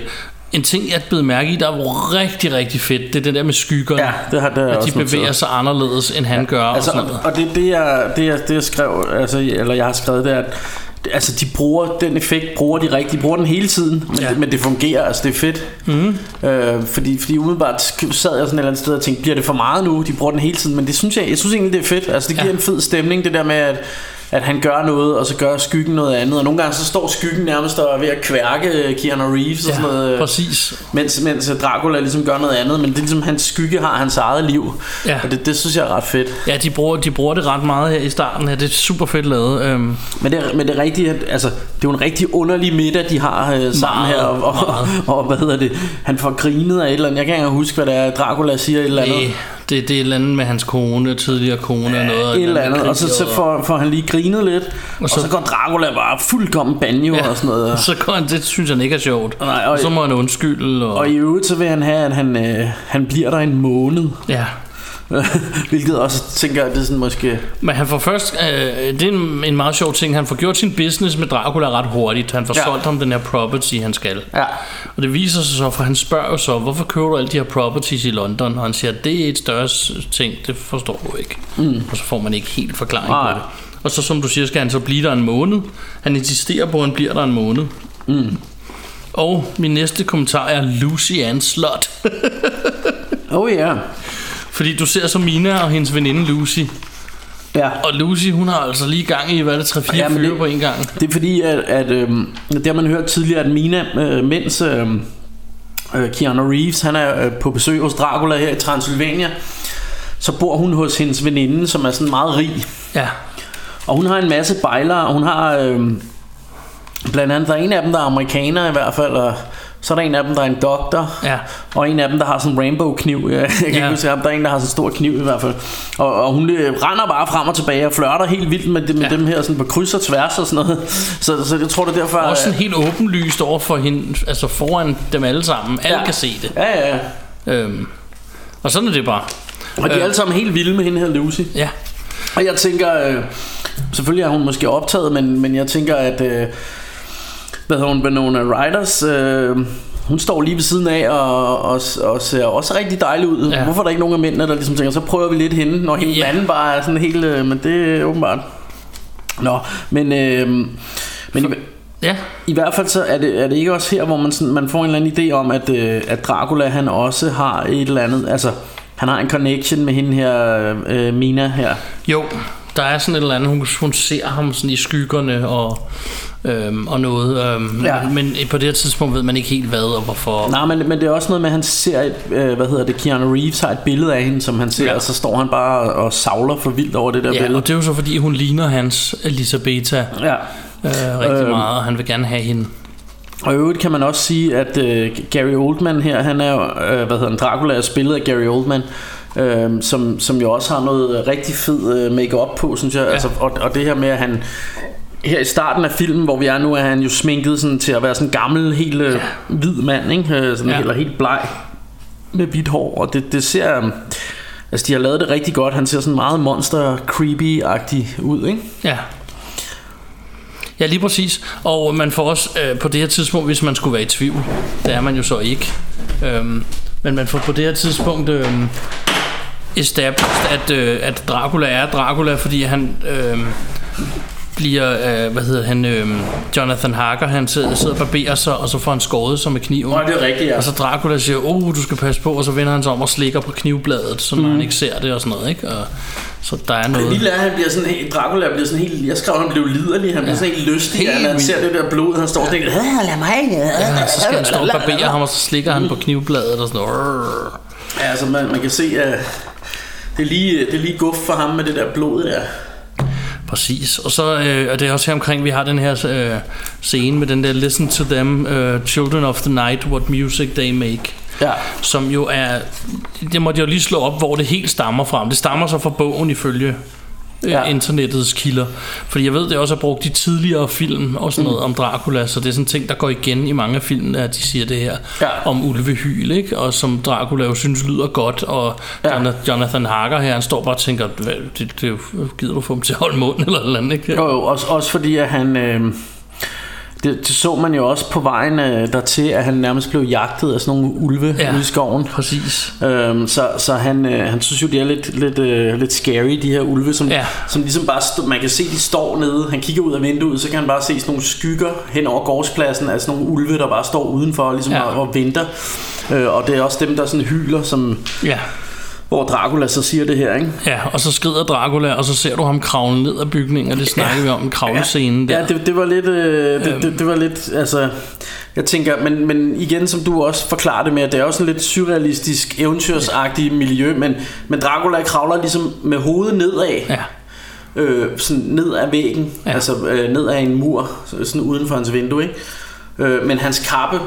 En ting, jeg blevet mærke i, der er rigtig, rigtig fedt, det er det der med skyggerne. Ja, det har det at de også noteret. bevæger sig anderledes, end han gør. Altså, og sådan noget. og det, det, jeg, det, jeg, det jeg skrev, altså, eller jeg har skrevet, det er, at altså, de bruger den effekt, bruger de rigtigt, de bruger den hele tiden, men, Ja. ja. det, men det fungerer, altså det er fedt. Mm. Øh, fordi, fordi umiddelbart sad jeg sådan et eller andet sted og tænkte, bliver det for meget nu? De bruger den hele tiden, men det synes jeg, jeg synes egentlig, det er fedt. Altså det giver Ja. ja. en fed stemning, det der med, at at han gør noget, og så gør skyggen noget andet. Og nogle gange så står skyggen nærmest og er ved at kværke Keanu Reeves og sådan noget. præcis. Mens, mens Dracula ligesom gør noget andet, men det er ligesom, hans skygge har hans eget liv. Ja. Og det, det synes jeg er ret fedt. Ja, de bruger, de bruger det ret meget her i starten her. Det er super fedt lavet. Øhm, Men det, er- men det er rigtigt, at, altså, det er jo en rigtig underlig middag, de har øh, sammen Meget, her. Og, og, meget. og, hvad hedder det? Han får grinet af et eller andet. Jeg kan ikke engang huske, hvad det er, Dracula siger et eller andet. det, det er et eller andet med hans kone, tidligere kone og noget. et eller andet, og så, så får, får han lige grinet lidt, og så- så, og så går Dracula bare fuldkommen banjo ja. og sådan noget. Så går han, det synes han ikke er sjovt. Nej, og, og- så må han undskylde. Og, Og i øvrigt så vil han have, at han, øh, han bliver der en måned. ja, Hvilket også tænker, at det er sådan måske... Men han får først, øh, det er en, en meget sjov ting, han får gjort sin business med Dracula ret hurtigt. Han får Ja. solgt ham den her property, han skal. Ja. Og det viser sig så, for han spørger jo så, hvorfor køber du alle de her properties i London? Og han siger, det er et større ting, det forstår du ikke. Mm. Og så får man ikke helt forklaring Nej. på det. Og så som du siger, skal han så blive der en måned. Han insisterer på, at han bliver der en måned. Mm. Og min næste kommentar er Lucy Ann Slot. Oh ja. Fordi du ser så Mina og hendes veninde Lucy. Ja. Og Lucy, hun har altså lige gang i, hvad er det, 3-4 Ja, fyre på en gang. Det er fordi, at, at øhm, det har man hørt tidligere, at Mina, øh, mens øhm, øh, Keanu Reeves han er øh, på besøg hos Dracula her i Transylvania, så bor hun hos hendes veninde, som er sådan meget rig. Ja, Og hun har en masse bejlere, hun har øhm, blandt andet, der er en af dem, der er amerikaner i hvert fald, og så er der en af dem, der er en doktor, ja. og en af dem, der har sådan en rainbow kniv. Jeg kan ikke Ja. huske ham. Der er en, der har sådan en stor kniv i hvert fald. Og, og hun øh, render bare frem og tilbage og flørter helt vildt med, dem, med Ja. dem her sådan på kryds og tværs og sådan noget. Så, så jeg tror, det er derfor... Også sådan helt åbenlyst over for hende, altså foran dem alle sammen. Alle Ja. kan se det. Ja, ja, ja. Øhm, og sådan er det bare. Og de er Øh. alle sammen helt vilde med hende her, Lucy. Ja, Og jeg tænker, øh, selvfølgelig er hun måske optaget, men, men jeg tænker, at øh, hvad hedder hun, Winona Riders, øh, hun står lige ved siden af og, og, og ser også rigtig dejlig ud. Ja. Hvorfor er der ikke nogen af mændene, der ligesom tænker, så prøver vi lidt hende, når hende ja. Anden bare er sådan helt, øh, men det er åbenbart. Nå, men, øh, men i, ja, i hvert fald så er det, er det ikke også her, hvor man, sådan, man får en eller anden idé om, at, øh, at Dracula han også har et eller andet, altså han har en connection med hende her, øh, Mina her. jo. Der er sådan et eller andet, hun, hun ser ham sådan i skyggerne og, øhm, og noget. Øhm, Ja. men, men på det her tidspunkt ved man ikke helt hvad og hvorfor. Nej, men, men det er også noget med, at han ser, et, øh, hvad hedder det, Keanu Reeves har et billede af hende, som han ser, ja. Og så står han bare og, og savler for vildt over det der Ja, billede. og det er jo så fordi hun ligner hans Elisabetta Ja. øh, rigtig Øhm. meget, og han vil gerne have hende. Og i øvrigt kan man også sige, at øh, Gary Oldman her, han er øh, hvad hedder han, Dracula er spillet af Gary Oldman, øh, som, som jo også har noget rigtig fed øh, make-up på, synes jeg. Ja. Altså, og, og det her med, at han her i starten af filmen, hvor vi er nu, er han jo sminket sådan, til at være sådan en gammel, helt øh, hvid mand, ikke? Øh, sådan, ja. Ja. Eller helt bleg med hvidt hår, og det, det ser... øh, Altså, de har lavet det rigtig godt. Han ser sådan meget monster-creepy-agtig ud, ikke? Ja. Ja, lige præcis. Og man får også øh, på det her tidspunkt, hvis man skulle være i tvivl, det er man jo så ikke. Øhm, men man får på det her tidspunkt øh, established, at, øh, at Dracula er Dracula, fordi han øh, bliver, øh, hvad hedder han, øh, Jonathan Harker, han sidder, sidder og barberer sig, og så får han skåret sig med kniven. det er rigtigt, ja. Og så Dracula siger, oh, du skal passe på, og så vender han sig om og slikker på knivbladet, så mm. han ikke ser det og sådan noget, ikke? Og, så der er noget... Lille er, han bliver sådan helt, Dracula bliver sådan helt, jeg skrev, han blev liderlig, han bliver sådan helt lystig, Helt han ser det der blod, han står og tænker, "Ah, lad mig, Ja, så skal han stå og barbere ham, og så slikker han på knivbladet og sådan noget. Ja, altså man, man kan se, at det er, lige, det er lige guf for ham med det der blod der. Præcis. Og så øh, og det er også her omkring, vi har den her øh, scene med den der Listen to them, uh, Children of the Night, what music they make. Ja. Som jo er, det måtte jeg jo lige slå op, hvor det helt stammer fra. Det stammer så fra bogen ifølge. Ja. internettets kilder. Fordi jeg ved, det også er brugt i tidligere film og sådan noget Mm. om Dracula, så det er sådan en ting, der går igen i mange af filmene, at de siger det her Ja. om ulvehyl, ikke? Og som Dracula jo synes lyder godt, og Ja. Jonathan Harker her, han står bare og tænker, "Hvad, det, det, gider du få dem til at holde mund eller noget andet, ikke? Jo, jo, også, også fordi, at han... Øh, det, det, så man jo også på vejen øh, dertil, at han nærmest blev jagtet af sådan nogle ulve ja. Ude i skoven. Præcis. Øhm, så så han, øh, han synes jo, de er lidt, lidt, øh, lidt scary, de her ulve, som, Ja. som ligesom bare, stå, man kan se, de står nede, han kigger ud af vinduet, så kan han bare se sådan nogle skygger hen over gårdspladsen, af sådan nogle ulve, der bare står udenfor ligesom Ja. og, og venter. Øh, og det er også dem, der sådan hyler, som, Ja. Hvor Dracula så siger det her, ikke? Ja, og så skrider Dracula, og så ser du ham kravle ned ad bygningen, og det snakker vi om, en kravlescene der. Ja, det, det var lidt, øh, det, det, det var lidt, altså, jeg tænker, men, men igen, som du også forklarer det med, at det er også sådan lidt surrealistisk, eventyrsagtigt miljø, men, men Dracula kravler ligesom med hovedet nedad, Ja. øh, sådan ned ad væggen, ja. Ja. altså øh, ned ad en mur, så- sådan uden for hans vindue, ikke? Øh, men hans kappe,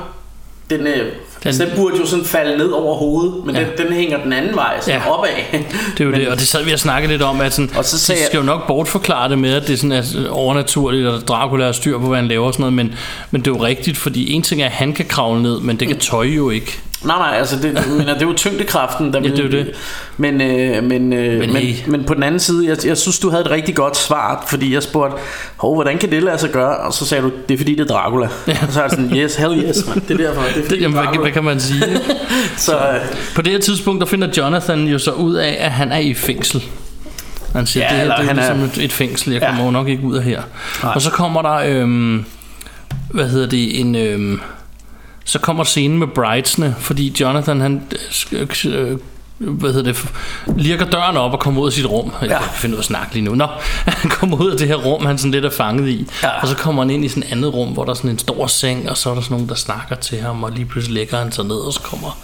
den, øh, den, altså, den burde jo sådan falde ned over hovedet, men ja. Den, den hænger den anden vej, sådan ja. Opad. Det er jo men, det, og det sad vi og snakkede lidt om, at sådan, Og så sagde de skal jo nok bortforklare det med, at det sådan er overnaturligt, og Dracula har styr på, hvad han laver og sådan noget, men, men det er jo rigtigt, fordi en ting er, at han kan kravle ned, men det kan tøj jo ikke. Nej, nej, altså det, mener, det er jo tyngdekraften, der Ja, det er det. Men, øh, men, øh, Men men, men, på den anden side, jeg, jeg synes, du havde et rigtig godt svar, fordi jeg spurgte, Hov, hvordan kan det lade sig gøre? Og så sagde du, det er fordi, det er Dracula. Ja. Og så er jeg sådan, yes, hell yes, man. det er derfor. Det er fordi, jamen, hvad, hvad kan man sige? ikke? Så, øh, På det her tidspunkt, der finder Jonathan jo så ud af, at han er i fængsel. Han siger, Ja, ja, det, her, det er han er- ligesom et, et fængsel, jeg Ja. kommer jo nok ikke ud af her. Nej. Og så kommer der, øhm, hvad hedder det, en... Øhm, så kommer scenen med bridesene, fordi Jonathan, han øh, sk- øh, hvad hedder det, lirker døren op og kommer ud af sit rum. Jeg Ja. kan finde ud af at snakke lige nu. Nå, han kommer ud af det her rum, han sådan lidt er fanget i. Ja. Og så kommer han ind i sådan et andet rum, hvor der er sådan en stor seng, og så er der sådan nogen, der snakker til ham, og lige pludselig lægger han sig ned, og så kommer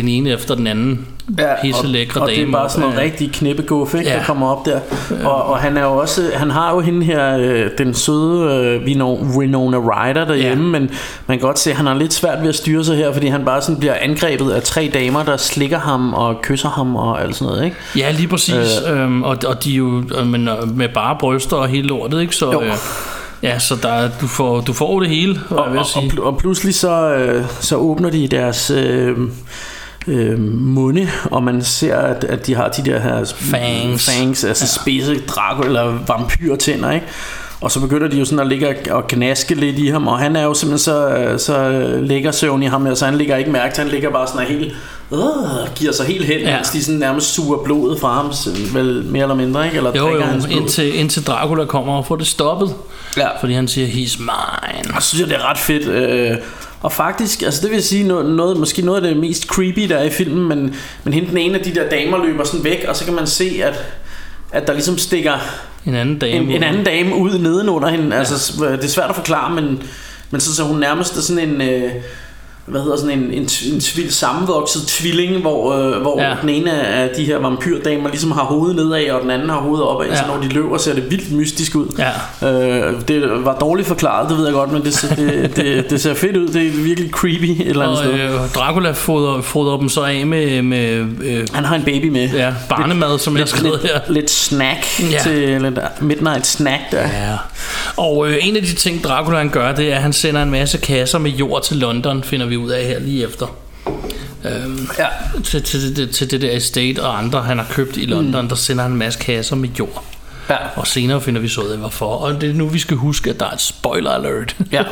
den ene efter den anden Ja, pisse lækre og, og det er bare sådan noget Ja. rigtig knippeguf, ikke, Ja. der kommer op der. Og, og han er jo også, han har jo hende her, øh, den søde øh, Vino- Winona Ryder derhjemme, Ja. men man kan godt se, at han har lidt svært ved at styre sig her, fordi han bare sådan bliver angrebet af tre damer, der slikker ham og kysser ham og alt sådan noget, ikke? Ja, lige præcis. Øh. Øhm, og, og de er jo øh, men, øh, med bare bryster og hele lortet, ikke? Så, Jo. øh, ja, så der, er- du, får, du får det hele, Og, og, og, og pludselig så, øh, så åbner de deres øh, øh, munde, og man ser, at, at de har de der her Fangs. fangs altså ja. spidse drago eller vampyrtænder, ikke? Og så begynder de jo sådan at ligge og- gnaske lidt i ham, og han er jo simpelthen så, så ligger søvn i ham, så han ligger ikke mærke til, han ligger bare sådan helt, øh, giver sig helt hen, Ja. mens de sådan nærmest suger blodet fra ham, vel mere eller mindre, ikke? Eller Jo, jo, hans blod. indtil, indtil Dracula kommer og får det stoppet. Ja. Fordi han siger, he's mine. Og så synes jeg, det er ret fedt. Øh, og faktisk, altså det vil sige noget, noget, måske noget af det mest creepy, der er i filmen, men, men hende den ene af de der damer løber sådan væk, og så kan man se, at, at der ligesom stikker En anden dame. en, en anden dame ud nedenunder hende. Ja. Altså, det er svært at forklare, men, men så, så hun nærmest er sådan en... Øh, hvad hedder sådan en, en, en tvil, sammenvokset tvilling, hvor, øh, hvor Ja. den ene af de her vampyrdamer ligesom har hovedet nedad, og den anden har hovedet opad, ja. så når de løber, ser det vildt mystisk ud. Ja. Øh, det var dårligt forklaret, det ved jeg godt, men det, det, det, det ser fedt ud. Det er virkelig creepy et eller andet Og sted. øh, Dracula fodrer, fodrer dem så af med, med øh, Han har en baby med. ja, barnemad, som jeg har skrevet lidt, her. lidt snack ja. til lidt midnight snack der. Ja. Og øh, en af de ting, Dracula han gør, det er, at han sender en masse kasser med jord til London, finder vi ud af her lige efter. Øhm, Ja. til, til, til, til det der estate og andre, han har købt i London, mm. der sender han en masse kasser med jord. Ja. Og senere finder vi så ud af, hvorfor. Og det er nu, vi skal huske, at der er et spoiler alert. ja,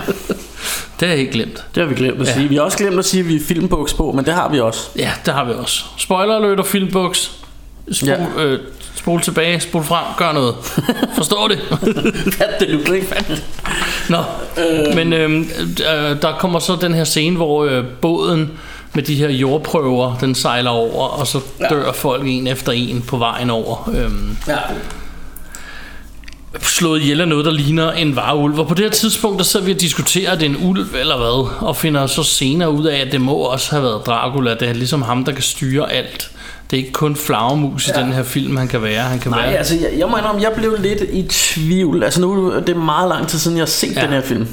det har jeg ikke glemt. det har vi glemt at Ja. sige. Vi har også glemt at sige, at vi er filmbuks på, men det har vi også. Ja, det har vi også. Spoiler alert og filmbuks. Spol, ja. Ja. øh, spol tilbage, spol frem, gør noget. Forstår det? Fat det nu, ikke? Nå, øh. men øh, øh, der kommer så den her scene, hvor øh, båden med de her jordprøver, den sejler over, og så dør folk en efter en på vejen over. Øh, Ja. slået ihjel af noget, der ligner en varulv. Og på det her tidspunkt, der sidder vi og diskuterer, at det er en ulv eller hvad, og finder så senere ud af, at det må også have været Dracula. Det er ligesom ham, der kan styre alt. Det er ikke kun flagermus ja. i den her film, han kan være. Han kan Nej, være altså jeg, jeg må indrømme, jeg blev lidt i tvivl. Altså nu det er meget lang tid siden, jeg har set Ja. ja. den her film.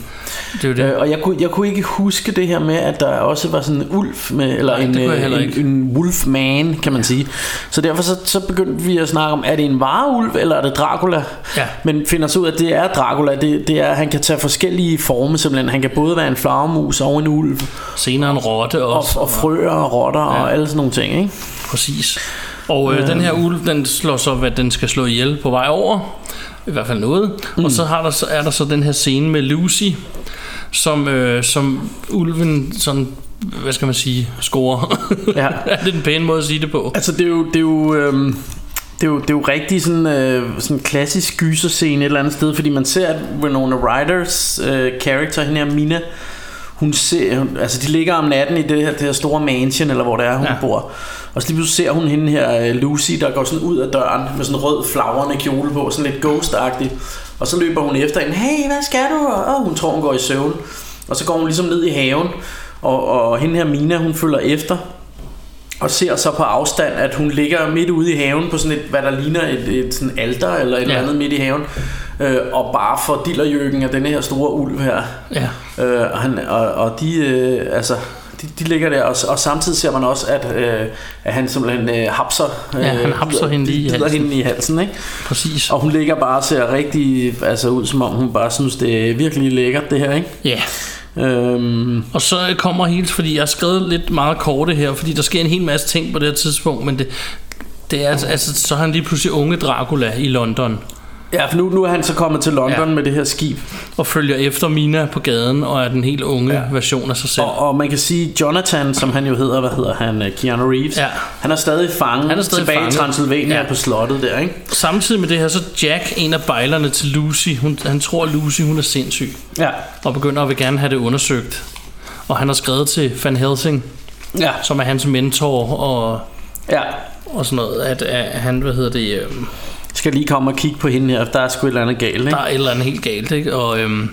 det er det. Øh, og jeg kunne, jeg kunne ikke huske det her med, at der også var sådan en ulv med, eller Nej, en, øh, en, en wolfman, kan man ja. sige. Så derfor så, så begyndte vi at snakke om, er det en vareulv, eller er det Dracula? Ja. Men finder så ud af, at det er Dracula. Det, det er, at han kan tage forskellige former simpelthen. Han kan både være en flagermus og en ulv, Senere en rotte og, også. og frøer og rotter ja. og alle sådan nogle ting, ikke? Præcis. Og øh, den her ulv, den slår så, hvad den skal slå ihjel på vej over. I hvert fald noget. Mm. Og så, har der, så er der så den her scene med Lucy, som, øh, som ulven sådan, hvad skal man sige, scorer. Ja. er det den pæne måde at sige det på? Altså det er jo, det er jo, øhm, det er jo, det er jo rigtig sådan, øh, sådan klassisk gyserscene et eller andet sted, fordi man ser, at Winona Ryders øh, character, hende her Mina, hun ser, hun, altså de ligger om natten i det her, det her store mansion, eller hvor det er, hun Ja. bor. Og så lige pludselig ser hun hende her, øh, Lucy, der går sådan ud af døren med sådan en rød flagrende kjole på, sådan lidt ghost Og så løber hun efter hende, hey, hvad skal du? Og hun tror, hun går i søvn. Og så går hun ligesom ned i haven, og, og hende her Mina, hun følger efter og ser så på afstand, at hun ligger midt ude i haven på sådan et, hvad der ligner et, et sådan alter eller et Ja. eller andet midt i haven, øh, og bare får dillerjøkken af denne her store ulv her. Ja. Øh, han, og, og de, øh, altså, de, de ligger der, og, og samtidig ser man også, at, øh, at han simpelthen øh, hapser, øh, Ja, han hapser hende lige i halsen. hende i halsen. Ikke? Præcis. Og hun ligger bare og ser rigtig altså, ud, som om hun bare synes, det er virkelig lækkert, det her. Ikke? Ja. Øhm, Og så kommer hele, fordi jeg har skrevet lidt meget korte her, fordi der sker en hel masse ting på det her tidspunkt, men det, det er altså, altså, så er han lige pludselig unge Dracula i London, ja, for nu, nu er han så kommet til London Ja. med det her skib. og følger efter Mina på gaden, og er den helt unge ja. version af sig selv. Og, og man kan sige, Jonathan, som han jo hedder, hvad hedder han, øh, Keanu Reeves, Ja. han er stadig fanget Han er stadig tilbage fanget. i Transylvania Ja. på slottet der, ikke? Samtidig med det her, så Jack, en af bejlerne til Lucy, hun, han tror, Lucy hun er sindssyg, Ja. og begynder at vil gerne have det undersøgt. Og han har skrevet til Van Helsing, Ja. som er hans mentor, og, Ja. og sådan noget, at, at han, hvad hedder det, øh, Skal lige komme og kigge på hende her, der er sgu et eller andet galt, ikke? der er et eller andet helt galt, ikke? Og, øhm,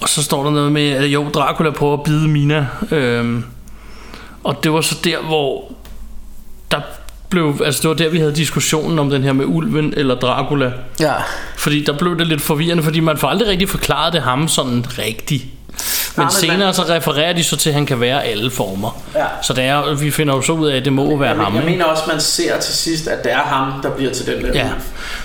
og så står der noget med, at jo, Dracula prøver at bide Mina. Øhm, og det var så der, hvor der blev, altså det var der, vi havde diskussionen om den her med ulven eller Dracula. Ja. Fordi der blev det lidt forvirrende, fordi man får aldrig rigtig forklaret det ham sådan rigtigt. Men senere man- så refererer de så til, at han kan være alle former. Ja. Så det er, vi finder jo så ud af, at det må være Jeg, ham. jeg ikke? mener også, man ser til sidst, at det er ham, der bliver til den der Ja, ulv.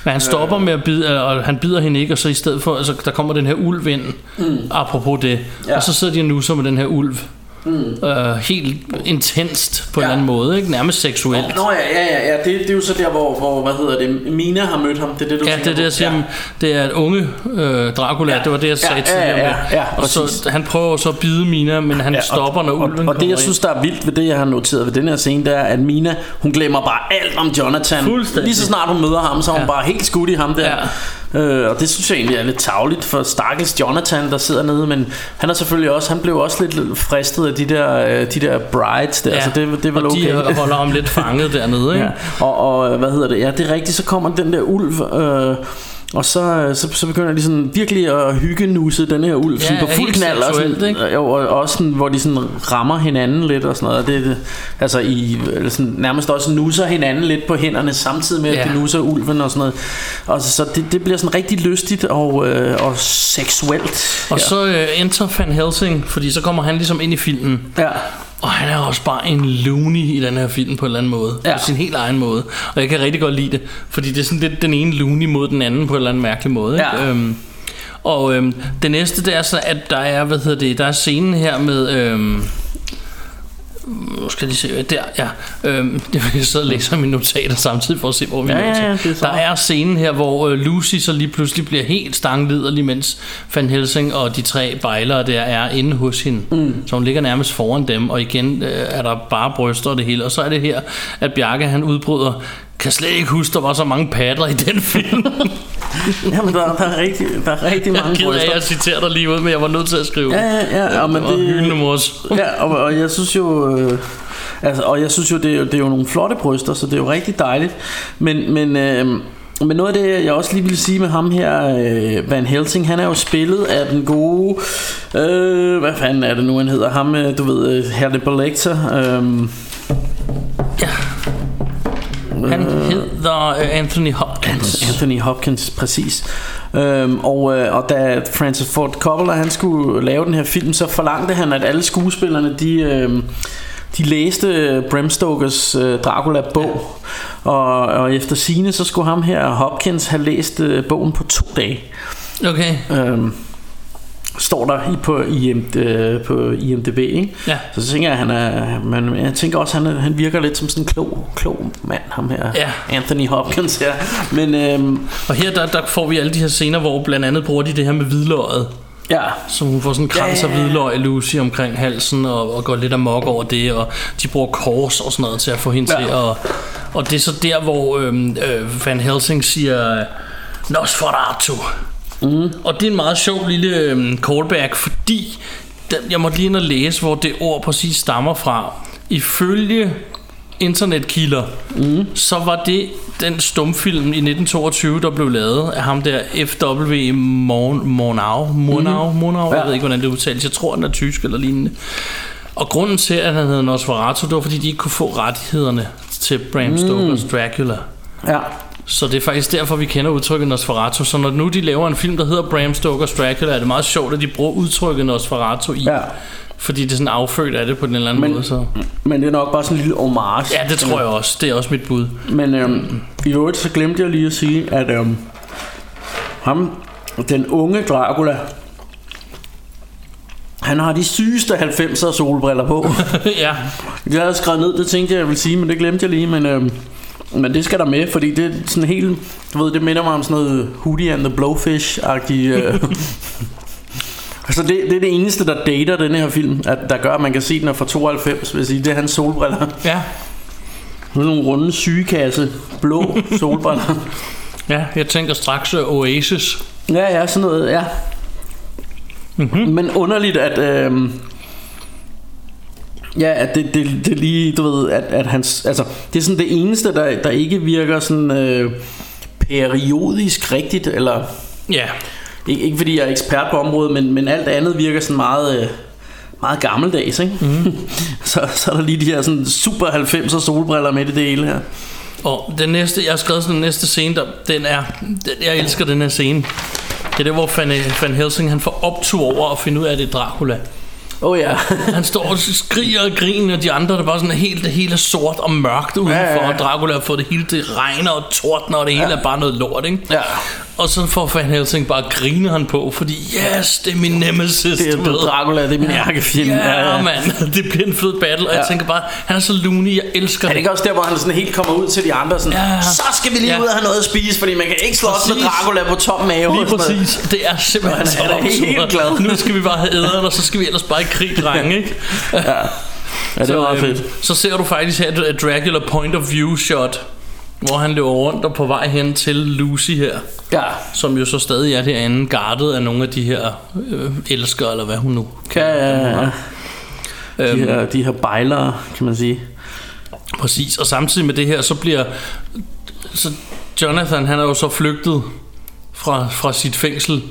men han stopper med at bide, og han bider hende ikke, og så i stedet for, altså der kommer den her ulv ind, mm. apropos det, Ja. og så sidder de og nusser med den her ulv. Mm. Øh, helt intenst på ja. en Ja. eller anden måde, ikke? nærmest seksuelt. Nå ja, ja, ja, ja. Det, det er jo så der, hvor, hvor, hvad hedder det, Mina har mødt ham. Det er det, du Ja, det er det, jeg siger, Ja. det er et unge øh, Dracula, ja. Ja. det var det, jeg sagde Ja, tidligere ja, ja, med. ja, og så, han prøver så at bide Mina, men han ja, stopper, når og, ulven og, og det, jeg synes, der er vildt ved det, jeg har noteret ved den her scene, det er, at Mina, hun glemmer bare alt om Jonathan. Fuldstændig. Lige så snart hun møder ham, så er hun Ja. bare helt skudt i ham der. Øh, og det synes jeg egentlig er lidt tavligt for stakkels Jonathan, der sidder nede, men han er selvfølgelig også, han blev også lidt, fristet af de der, øh, de der brides der, Ja. så det, det er vel og okay. de øh, holder ham lidt fanget dernede, ikke? Ja. Og, og hvad hedder det? Ja, det er rigtigt. Så kommer den der ulv, øh, og så, så, så begynder de sådan virkelig at hygge nusse den her ulv Ja, sådan på fuld knald og, sådan, ikke? jo, og også sådan, hvor de sådan rammer hinanden lidt og sådan noget. Og det, altså i sådan, nærmest også nusser hinanden lidt på hænderne samtidig med at Ja. de nusser ulven og sådan noget. Og så, så det, det bliver sådan rigtig lystigt og, øh, og seksuelt. Og ja. så øh, enter Van Helsing, fordi så kommer han ligesom ind i filmen. ja. Og han er også bare en loony i den her film på en eller anden måde. Ja. På sin helt egen måde. Og jeg kan rigtig godt lide det. Fordi det er sådan lidt den ene loony mod den anden på en eller anden mærkelig måde. Ikke? Ja. Øhm, og øhm, det næste det er så, at der er, hvad hedder det, der er scenen her med... Øhm, nu skal jeg lige se, der, ja. Øhm, jeg vil sidde og læse mine notater samtidig for at se, hvor vi Ja, er ja, ja, det er så. Der er scenen her, hvor øh, Lucy så lige pludselig bliver helt stangliderlig, mens Van Helsing og de tre bejlere der er inde hos hende. Mm. Så hun ligger nærmest foran dem, og igen øh, er der bare bryster og det hele. Og så er det her, at Bjarke han udbryder, kan slet ikke huske, der var så mange patter i den film. Jamen, der, der, er rigtig, der er rigtig jeg mange gider af, bryster. at jeg citerer dig lige ud, men jeg var nødt til at skrive. Ja, ja, ja, og men det det- hyldende mors. Ja, og, og jeg synes jo... Øh, altså, og jeg synes jo, det er, jo- det er jo nogle flotte bryster, så det er jo rigtig dejligt. Men, men, øh, men noget af det, jeg også lige ville sige med ham her, øh, Van Helsing, han er jo spillet af den gode... Øh, hvad fanden er det nu, han hedder? Ham, øh, du ved, øh, Hannibal Lecter. Øh, Han hedder øh, Anthony Hopkins. Anthony Hopkins, præcis. Øhm, og, øh, og da Francis Ford Coppola han skulle lave den her film, så forlangte han, at alle skuespillerne de, øh, de læste Bram Stokers øh, Dracula-bog. Og, og efter sine så skulle ham her, Hopkins, have læst øh, bogen på to dage. Okay. Øhm, står der i, på, IMD, øh, på IMDb, ikke? Ja. Så, så tænker jeg, han er, men jeg tænker også, han, er, han virker lidt som sådan en klog, klog mand, ham her. Ja. Anthony Hopkins, ja. Men øhm, Og her der, der får vi alle de her scener, hvor blandt andet bruger de det her med hvidløget. ja, Så hun får sådan en krans af Ja, ja, ja. hvidløg Lucy omkring halsen og, og går lidt amok over det, og de bruger kors og sådan noget til at få hende Ja. til at... Og det er så der, hvor øhm, øh, Van Helsing siger Nosferatu. Mm. Og det er en meget sjov lille øhm, callback, fordi den, jeg måtte lige ind og læse, hvor det ord præcis stammer fra. Ifølge internetkilder, mm. så var det den stumfilm i 1922, der blev lavet af ham der F.W. Murnau. Murnau, mm. Murnau, jeg Ja. ved ikke, hvordan det udtales. Jeg tror, den er tysk eller lignende. Og grunden til, at han hed Nosferatu, det var, fordi de ikke kunne få rettighederne til Bram Stokers Dracula. ja. Så det er faktisk derfor, vi kender udtrykket Nosferatu. Så når nu de laver en film, der hedder Bram Stoker's Dracula, er det meget sjovt, at de bruger udtrykket Nosferatu i. Ja. Fordi det er sådan affødt af det på den eller anden Men- måde. Så. Men det er nok bare sådan en lille homage. Ja, det tror jeg også. Det er også mit bud. Men øhm, i øvrigt så glemte jeg lige at sige, at øhm, ham, den unge Dracula, Han har de sygeste 90'er solbriller på. ja, jeg skrevet ned, det tænkte jeg, jeg ville sige, men det glemte jeg lige. Men, øh, men det skal der med, fordi det er sådan helt... Du ved, det minder mig om sådan noget Hootie and the Blowfish-agtigt... Øh. altså det, det er det eneste, der dater den her film, at, der gør, at man kan se, at den er fra 92, vil jeg sige. Det er hans solbriller. ja, Sådan nogle runde sygekasse, blå solbriller. ja, jeg tænker straks øh, Oasis. Ja, ja, sådan noget, ja. Mm-hmm. Men underligt, at... Øh, ja, at det, det, det lige, du ved, at, at hans... Altså, det er sådan det eneste, der, der ikke virker sådan øh, periodisk rigtigt, eller... Ja, Ikke, ikke fordi jeg er ekspert på området, men, men alt andet virker sådan meget... Øh, meget gammeldags, ikke? Mm. så, så er der lige de her sådan super 90'er solbriller med i det hele her. og den næste, jeg har skrevet sådan den næste scene, der, den er, den, jeg elsker den her scene. Det er det, hvor Van, Van Helsing han får optur over at finde ud af, at det er Dracula. Oh, ja. Han står og skriger og griner, og de andre, der bare sådan helt, det hele er sort og mørkt udenfor, Ja, ja, ja. og Dracula har fået det hele, det regner og tordner, og det hele er bare noget lort, ikke? Ja. Og så får Van Helsing bare griner han på, fordi yes, det er min nemesis. Det er ved. Dracula, det er min ærkefjende. Ja, mand, det bliver en fed battle, og jeg Ja. tænker bare, han er så loony, jeg elsker Er det det. ikke også der, hvor han sådan helt kommer ud til de andre sådan, Ja. så skal vi lige Ja. ud og have noget at spise, fordi man kan ikke slås med. Dracula på tom mave. Lige præcis. Det er simpelthen Han så er helt glad. Nu skal vi bare have æderen, og så skal vi ellers bare i krig, drenge, ikke? Ja, det er meget øhm, fedt. Så ser du faktisk her et Dracula point of view shot, hvor han løber rundt og på vej hen til Lucy her, Ja, som jo så stadig er derinde, gardet af nogle af de her øh, elskere, eller hvad hun nu kan. ja, ja, ja. De Øhm, her, de her bejlere, kan man sige. Præcis, og samtidig med det her, så bliver så Jonathan, han er jo så flygtet fra, fra sit fængsel,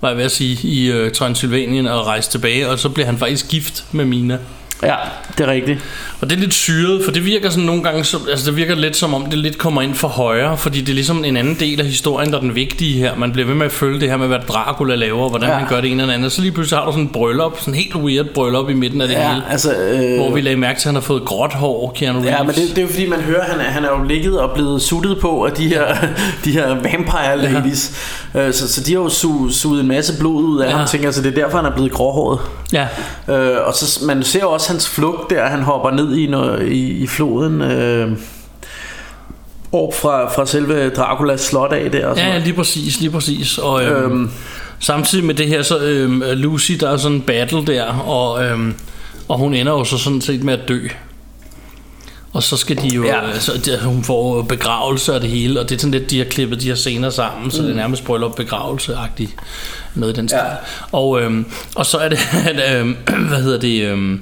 var jeg ved at sige, i øh, Transylvanien og rejste tilbage, og så bliver han faktisk gift med Mina. Ja, det er rigtigt. Og det er lidt syret, for det virker sådan nogle gange, som, altså det virker lidt som om det lidt kommer ind for højre, fordi det er ligesom en anden del af historien, der er den vigtige her. Man bliver ved med at følge det her med, hvad Dracula laver, og hvordan Ja. han gør det ene eller andet. Så lige pludselig har du sådan en bryllup, sådan helt weird bryllup i midten af det Ja, hele. altså... Øh, Hvor vi lagde mærke til, at han har fået gråt hår, Keanu Reeves. Ja, men det, det er jo fordi, man hører, at han er, han er jo ligget og blevet suttet på af de her, de her vampire ladies. Ja. Så, så de har jo su, suget en masse blod ud af ja. Ja. ham, tænker jeg, så det er derfor, han er blevet gråhåret. Ja, Øh, og så man ser jo også hans flugt der, han hopper ned i, noget, i, i floden. Øh, op fra, fra selve Draculas slot af der. Og sådan ja, lige præcis, lige præcis. Og øhm, Øhm. samtidig med det her, så øhm, Lucy, der er sådan en battle der, og, øhm, og hun ender jo så sådan set med at dø. Og så skal de jo, Ja. ja. så de, hun får begravelse og det hele, og det er sådan lidt, de har klippet de her scener sammen, så det er nærmest bryllup begravelse-agtigt, noget i den stil. Ja. Og, øhm, og så er det, at, øhm, hvad hedder det, øhm,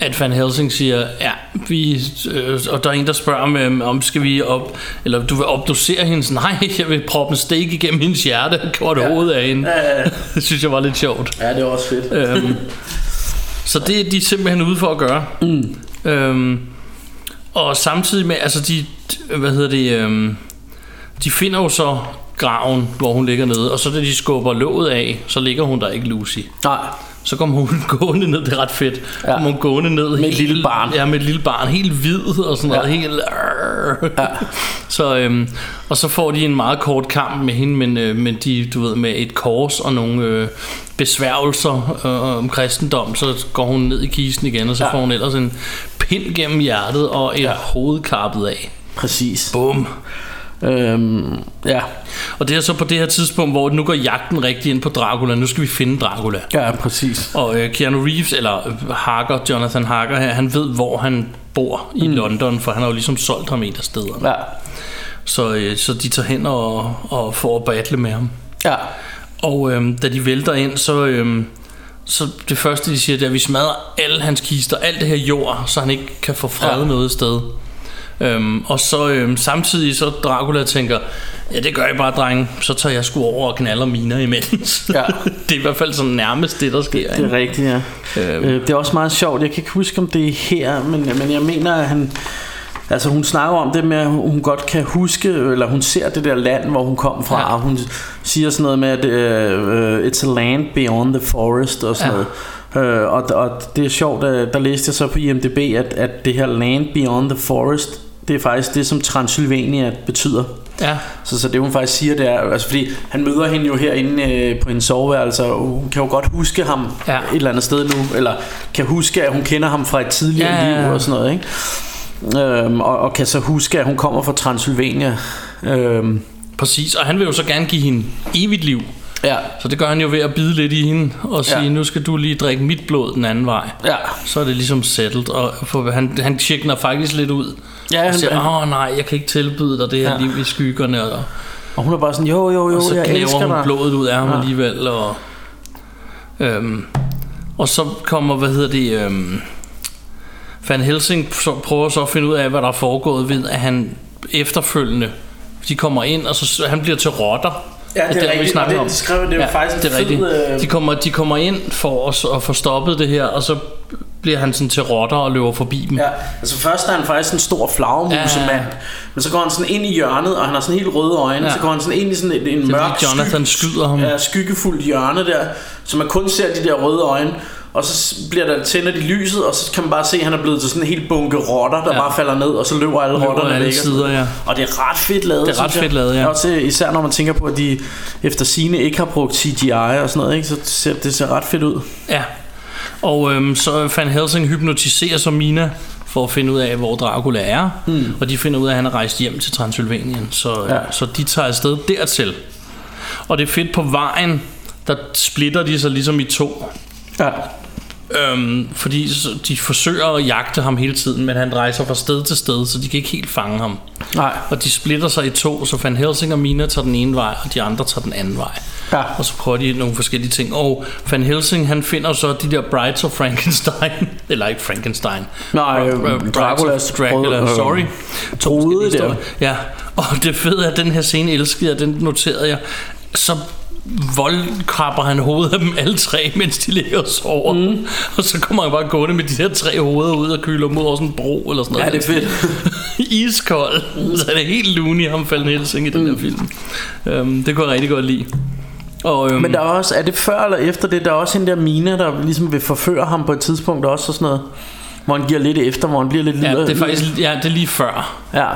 at Van Helsing siger, ja, vi, øh, og der er en, der spørger om, øhm, om skal vi op, eller du vil obducere hende, nej, jeg vil proppe en stik igennem hendes hjerte, og det ja. hovedet af hende. Ja, ja. Det synes jeg var lidt sjovt. ja, det er også fedt. Øhm, så det er de simpelthen ude for at gøre. Mm. Øhm, og samtidig med, altså de, hvad hedder det, øhm, de finder jo så graven, hvor hun ligger nede, og så da de skubber låget af, så ligger hun der ikke Lucy. Nej, Så kommer hun gående ned, det er ret fedt. Ja. Kommer hun gående ned. Med et lille barn. Ja, med et lille barn. Helt hvid og sådan noget. Ja. Helt... Ja. Så, øhm, og så får de en meget kort kamp med hende, men, øh, men de, du ved, med et kors og nogle øh, besværgelser øh, om kristendom, så går hun ned i kisten igen, og så ja. får hun ellers en pind gennem hjertet og et ja. hoved kappet af. præcis. Bum. Øhm, ja, Og det er så på det her tidspunkt, hvor nu går jagten rigtig ind på Dracula. Nu skal vi finde Dracula. ja, præcis. Og øh, Keanu Reeves, eller øh, Harker, Jonathan Harker her, han ved, hvor han bor i mm. London, for han har jo ligesom solgt ham et af stederne. Ja, Så, øh, så de tager hen og, og får at battle med ham. ja, Og øh, da de vælter ind, så, øh, så det første, de siger, det er, at vi smadrer alle hans kister, alt det her jord, så han ikke kan få fred Ja. ja. noget sted. Øhm, og så øhm, samtidig så Dracula tænker Ja det gør jeg bare drenge Så tager jeg sgu over og knaller miner imens Ja. Det er i hvert fald sådan nærmest det der sker det er rigtigt, ja. Øhm. Øh, det er også meget sjovt. Jeg kan ikke huske, om det er her, men, men jeg mener, at han... Altså hun snakker om det med, at hun godt kan huske, eller hun ser det der land, hvor hun kom fra, Ja. og hun siger sådan noget med, at uh, it's a land beyond the forest og sådan Ja. noget. Uh, og, og det er sjovt, at der læste jeg så på IMDb, at, at det her land beyond the forest Det er faktisk det, som Transylvania betyder. Ja, Så, så det hun faktisk siger, det er, altså fordi han møder hende jo herinde øh, på hendes soveværelse, og hun kan jo godt huske ham Ja. et eller andet sted nu, eller kan huske, at hun kender ham fra et tidligere Ja, ja, ja. liv og sådan noget, ikke? Øhm, og, og kan så huske, at hun kommer fra Transylvania. Øhm, præcis. Og han vil jo så gerne give hende evigt liv. Ja, Så det gør han jo ved at bide lidt i hende og sige, Ja. nu skal du lige drikke mit blod den anden vej. ja. Så er det ligesom settled, og for han, han tjekker faktisk lidt ud. Ja, Og han, siger, han, åh nej, jeg kan ikke tilbyde dig det her Ja. liv i skyggerne. Og, og hun er bare sådan, jo, jo, jo, og så jeg elsker hun dig. blodet ud af ham Ja. alligevel. Og, øhm, og så kommer, hvad hedder det... Øhm, Van Helsing prøver så at finde ud af, hvad der er foregået ved, at han efterfølgende... De kommer ind, og så han bliver til rotter. Ja, det er der, rigtigt, og det- de skrev, det var faktisk en det er rigtigt. øh, De kommer, de kommer ind for at, at få stoppet det her, og så bliver han sådan til rotter og løber forbi dem. Ja, altså først er han faktisk en stor flagermusemand, Ja, ja, ja. men så går han sådan ind i hjørnet, og han har sådan helt røde øjne, Ja. så går han sådan ind i sådan en, en Det er mørk Jonathan sky- skyder ham. Ja, skyggefuldt hjørne der, så man kun ser de der røde øjne, og så bliver der tænder de lyset, og så kan man bare se, at han er blevet til sådan en helt bunke rotter, der Ja. bare falder ned, og så løber alle Løber rotterne alle væk. sider, ja. Og det er ret fedt lavet, Det er ret fedt lavet, ja. Også især når man tænker på, at de efter sine ikke har brugt CGI og sådan noget, ikke? så ser, det ser ret fedt ud. Ja. Og øhm, så Van Helsing hypnotiserer så Mina for at finde ud af, hvor Dracula er. Mm. Og de finder ud af, at han er rejst hjem til Transylvanien. Så, ja. så de tager afsted dertil. Og det er fedt på vejen, der splitter de sig ligesom i to. Ja. Øhm, fordi de forsøger at jagte ham hele tiden, men han rejser fra sted til sted, så de kan ikke helt fange ham. Nej. Og de splitter sig i to, så Van Helsing og Mina tager den ene vej, og de andre tager den anden vej. Ja. Og så prøver de nogle forskellige ting. Og Van Helsing, han finder så de der Brides of Frankenstein. Eller ikke Frankenstein. Nej, øh, Br- Draculas Dracula, øh, sorry. Forskellige der. historier. Ja, og det fede er, at den her scene elskede jeg, den noterede jeg. Så voldkrabber han hovedet af dem alle tre, mens de ligger og sover. Mm. Og så kommer han bare gående med de her tre hoveder ud og kyler mod over sådan en bro eller sådan noget. Ja, det er fedt. Iskold. Så er det helt loony, ham Van Helsing i den Mm. her film. Um, det kunne jeg rigtig godt lide. Og, øhm, Men der er også, er det før eller efter det, der er også en der Mina, der ligesom vil forføre ham på et tidspunkt også og sådan noget. Hvor han giver lidt efter, hvor han bliver lidt ja, det er faktisk ja, det er lige før. Ja,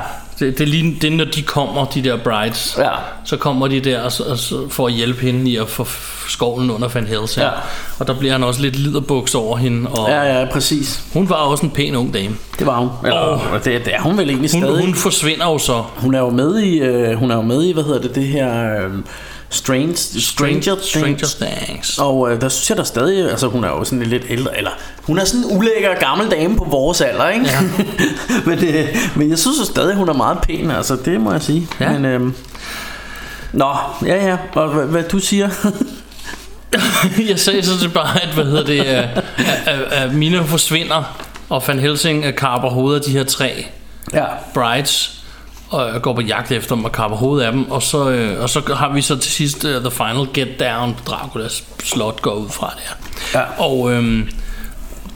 Det, det er lige det, er, når de kommer, de der brides. ja. Så kommer de der og, og, for at hjælpe hende i at få skovlen under Van Helsing. Ja. Og der bliver han også lidt liderbuks over hende. Og Ja, ja, præcis. Hun var også en pæn ung dame. Det var hun. Eller, Åh. det, det er hun vel egentlig Hun, stadig. hun forsvinder jo så. Hun er jo med i, øh, hun er jo med i, hvad hedder det, det her øh, Strange, Stranger, Stranger Things. Things. Og øh, der synes jeg der stadig, altså hun er jo sådan lidt ældre, eller hun er sådan en ulækker gammel dame på vores alder, ikke? Ja. men, øh, men jeg synes jo stadig, hun er meget pæn, altså det må jeg sige. Ja. Men, øh, nå, ja ja, og hvad, hvad du siger? Jeg sagde så til bare, at, hvad hedder det, at, at, at Mina forsvinder, og Van Helsing øh, kapper hovedet af de her tre ja. brides, og går på jagt efter dem og kapper hovedet af dem, og så, øh, og så har vi så til sidst uh, The Final Get Down, Draculas slot går ud fra der. Ja. Og ja,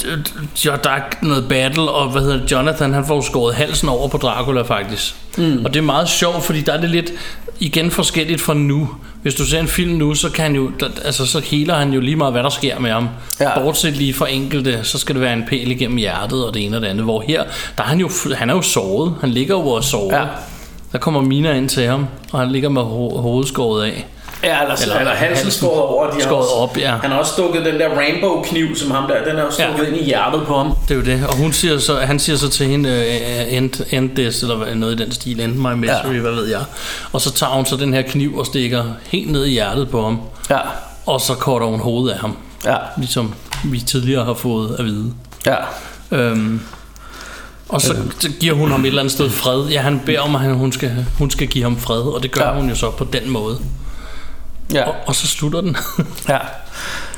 der er noget battle, og hvad hedder det, Jonathan, han får skåret halsen over på Dracula faktisk. Mm. Og det er meget sjovt, fordi der er det lidt, igen forskelligt fra nu. Hvis du ser en film nu, så kan han jo, altså så heler han jo lige meget, hvad der sker med ham. Ja. Bortset lige fra enkelte, så skal det være en pæl igennem hjertet og det ene og det andet. Hvor her, der er han jo, han er jo såret. Han ligger jo og sover. Ja. Der kommer Mina ind til ham, og han ligger med ho- hovedet skåret af. Ja, eller, eller, Eller halsen halsen skåret over. De skåret også, op, ja. Han har også stukket den der rainbow kniv, som ham der, den er jo stukket Ja. ind i hjertet på ham. Det er jo det. Og hun siger så, han siger så til hende, uh, end, end this, eller noget i den stil, end my misery, Ja. hvad ved jeg. Og så tager hun så den her kniv og stikker helt ned i hjertet på ham. Ja, Og så korter hun hovedet af ham, ja, ligesom vi tidligere har fået at vide. ja. Øhm, og så øh. giver hun ham et eller andet sted fred. Ja, han beder om, at hun, skal, hun skal give ham fred, og det gør ja. hun jo så på den måde. Ja. Og, og så slutter den. ja.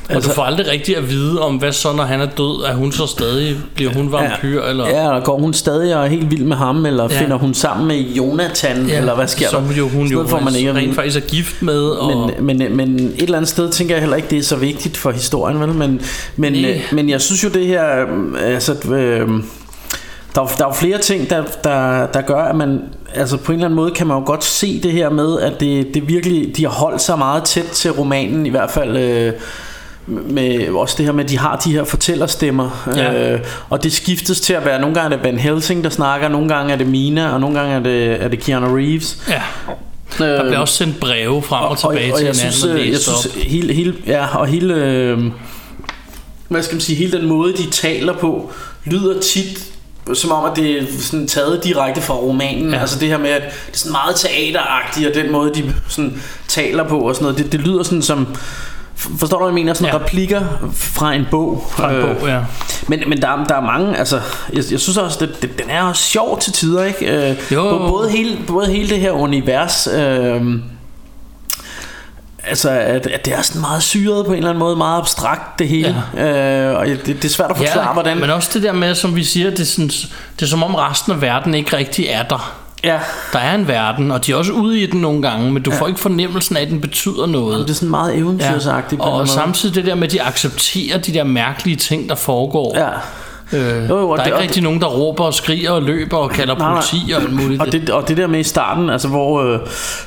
og altså, du får aldrig rigtig at vide om, hvad så, når han er død, er hun så stadig, bliver hun vampyr, eller... Ja, eller går hun stadig og er helt vild med ham, eller ja. Ja. finder hun sammen med Jonathan, ja, eller hvad sker som der? jo, hun jo får man ikke at rent faktisk er gift med. Og, Men, men, men et eller andet sted tænker jeg heller ikke, det er så vigtigt for historien, vel? Men, men, Nej. øh, men jeg synes jo det her, øh, altså, øh, der, er der er jo flere ting, der, der, der gør, at man, altså på en eller anden måde kan man jo godt se det her med, at det, det virkelig, de har holdt sig meget tæt til romanen, i hvert fald, øh, med også det her med, at de har de her fortællerstemmer. Ja. Øh, og det skiftes til at være, nogle gange er det Van Helsing, der snakker, nogle gange er det Mina, og nogle gange er det, er det Keanu Reeves. Ja. Der bliver også sendt breve frem og tilbage og, og til hinanden synes, og øh, jeg synes op. hele, hele, ja, og hele, øh, hvad skal man sige, hele den måde, de taler på, lyder tit som om, at det er sådan taget direkte fra romanen. Ja. Altså det her med, at det er sådan meget teateragtigt, og den måde, de sådan taler på og sådan noget, det, det lyder sådan som... Forstår du, hvad jeg mener? Sådan Ja. replikker fra en bog. Fra en Øh, bog, ja. Men, men der, er- der er mange, altså, jeg, jeg synes også, det, det, den er også sjov til tider, ikke? Øh, Jo. Både hele, både hele det her univers, øh, altså, at, at det er sådan meget syret på en eller anden måde, meget abstrakt det hele. Ja. Øh, og det, det er svært at forklare, ja, hvordan... men også det der med, som vi siger, det er, sådan, det er som om resten af verden ikke rigtig er der. Ja, Der er en verden, og de er også ude i den nogle gange, men du får ikke fornemmelsen af, at den betyder noget. det er sådan meget eventyrsagtigt. på en Og, og samtidig det der med, at de accepterer de der mærkelige ting, der foregår. Ja. Øh, Jo, jo, der er det- ikke rigtig nogen, der råber og skriger og løber og kalder nej. politi og alt muligt. Og det, og det der med i starten, altså hvor, øh,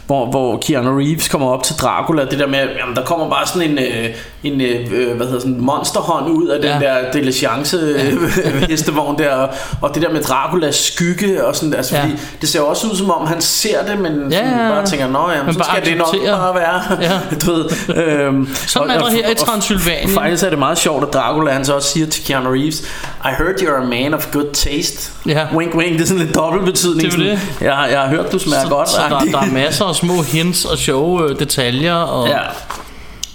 hvor, hvor Keanu Reeves kommer op til Dracula, det der med, jamen der kommer bare sådan en, øh, en øh, hvad hedder sådan, monsterhånd ud af ja. Ja. den der diligence øh, hestevogn der, og, og det der med Draculas skygge, og sådan, altså Ja. ja. fordi, det ser også ud som om han ser det, men Ja, sådan ja, ja. bare tænker, nå ja, Men så skal det nok bare være, Ja. du ved. Øhm, Sådan er der her i Transylvanien. Faktisk er det meget sjovt, at Dracula han så også siger til Keanu Reeves, I heard you're a man of good taste. Ja. Wink, wink, det er sådan en dobbelt betydning. Det er jo sådan, Jeg, jeg har hørt, du smager så, godt. så der, der er masser af små hints og sjove øh, detaljer. Og, Ja,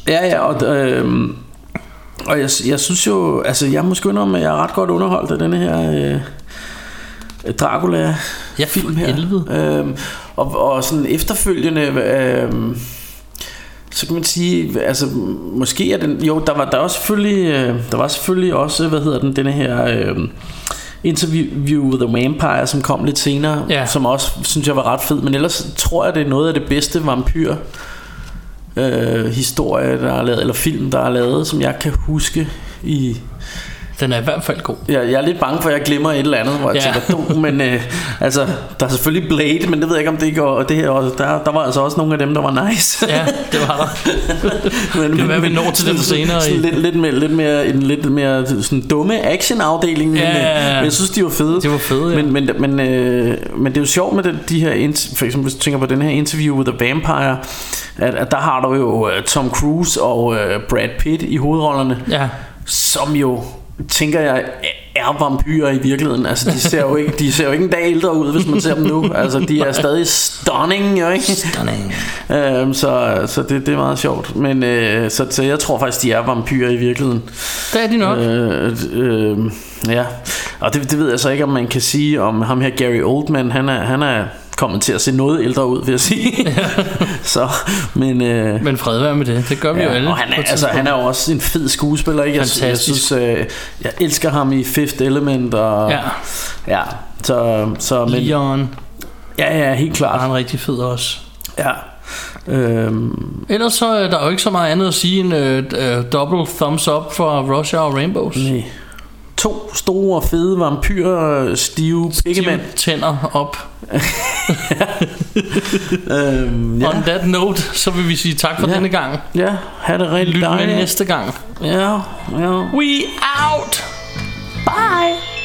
ja, ja og, øh, og jeg, jeg synes jo, altså jeg må sgu indrømme, at jeg er ret godt underholdt af denne her øh, Dracula Ja, film for her. helvede. Øhm, og, og sådan efterfølgende, øhm, så kan man sige, altså måske er den, jo, der var der var selvfølgelig, øh, der var selvfølgelig også, hvad hedder den, denne her øh, interview with the Vampire, som kom lidt senere, Ja. som også synes jeg var ret fed, men ellers tror jeg, det er noget af det bedste vampyr øh, historie, der er lavet, eller film, der er lavet, som jeg kan huske i den er i hvert fald god. jeg, jeg er lidt bange for, at jeg glemmer et eller andet, hvor jeg Ja. ja. tænker, du, men øh, altså, der er selvfølgelig Blade, men det ved jeg ikke, om det går, og det her, og der, der var altså også nogle af dem, der var nice. Ja, det var der. men, kan være, vi når til dem senere Sådan i- lidt, lidt, mere, lidt mere, en lidt mere sådan dumme action-afdeling, men, Ja, øh, ja, ja. men jeg synes, de var fede. De var fede, ja. Men, men, men, øh, men det er jo sjovt med den, de her, for eksempel hvis du tænker på den her interview with the Vampire, at, at der har du jo øh, Tom Cruise og øh, Brad Pitt i hovedrollerne, Ja. som jo tænker jeg er vampyrer i virkeligheden. Altså de ser jo ikke, de ser jo ikke en dag ældre ud, hvis man ser dem nu. Altså de er stadig stunning, jo ikke? Stunning. Øhm, så så det, det er meget sjovt. Men øh, så, så jeg tror faktisk de er vampyrer i virkeligheden. Det er de nok. Øh, øh, ja. Og det, det ved jeg så ikke om man kan sige om ham her Gary Oldman. Han er han er kommet til at se noget ældre ud, vil jeg sige. så men øh, Men fred være med det. Det gør vi jo alle. og han er, altså, han er jo også en fed skuespiller, ikke? Jeg, jeg Fantastisk. synes, øh, jeg elsker ham i Fifth Element, og Ja. ja så, så men, Leon ja, ja, helt er klart, han rigtig fed også. ja. Øhm, Ellers så er der jo ikke så meget andet at sige end uh, uh, double thumbs up for Russia og Rainbows. nej. To store, fede vampyrer, stive pikkemænd. Tænder op. Øhm, ja. On that note, så vil vi sige tak for Ja. denne gang. ja, ha' det rigtig Lyt med dejligt. næste gang. Ja, ja. We out! Bye.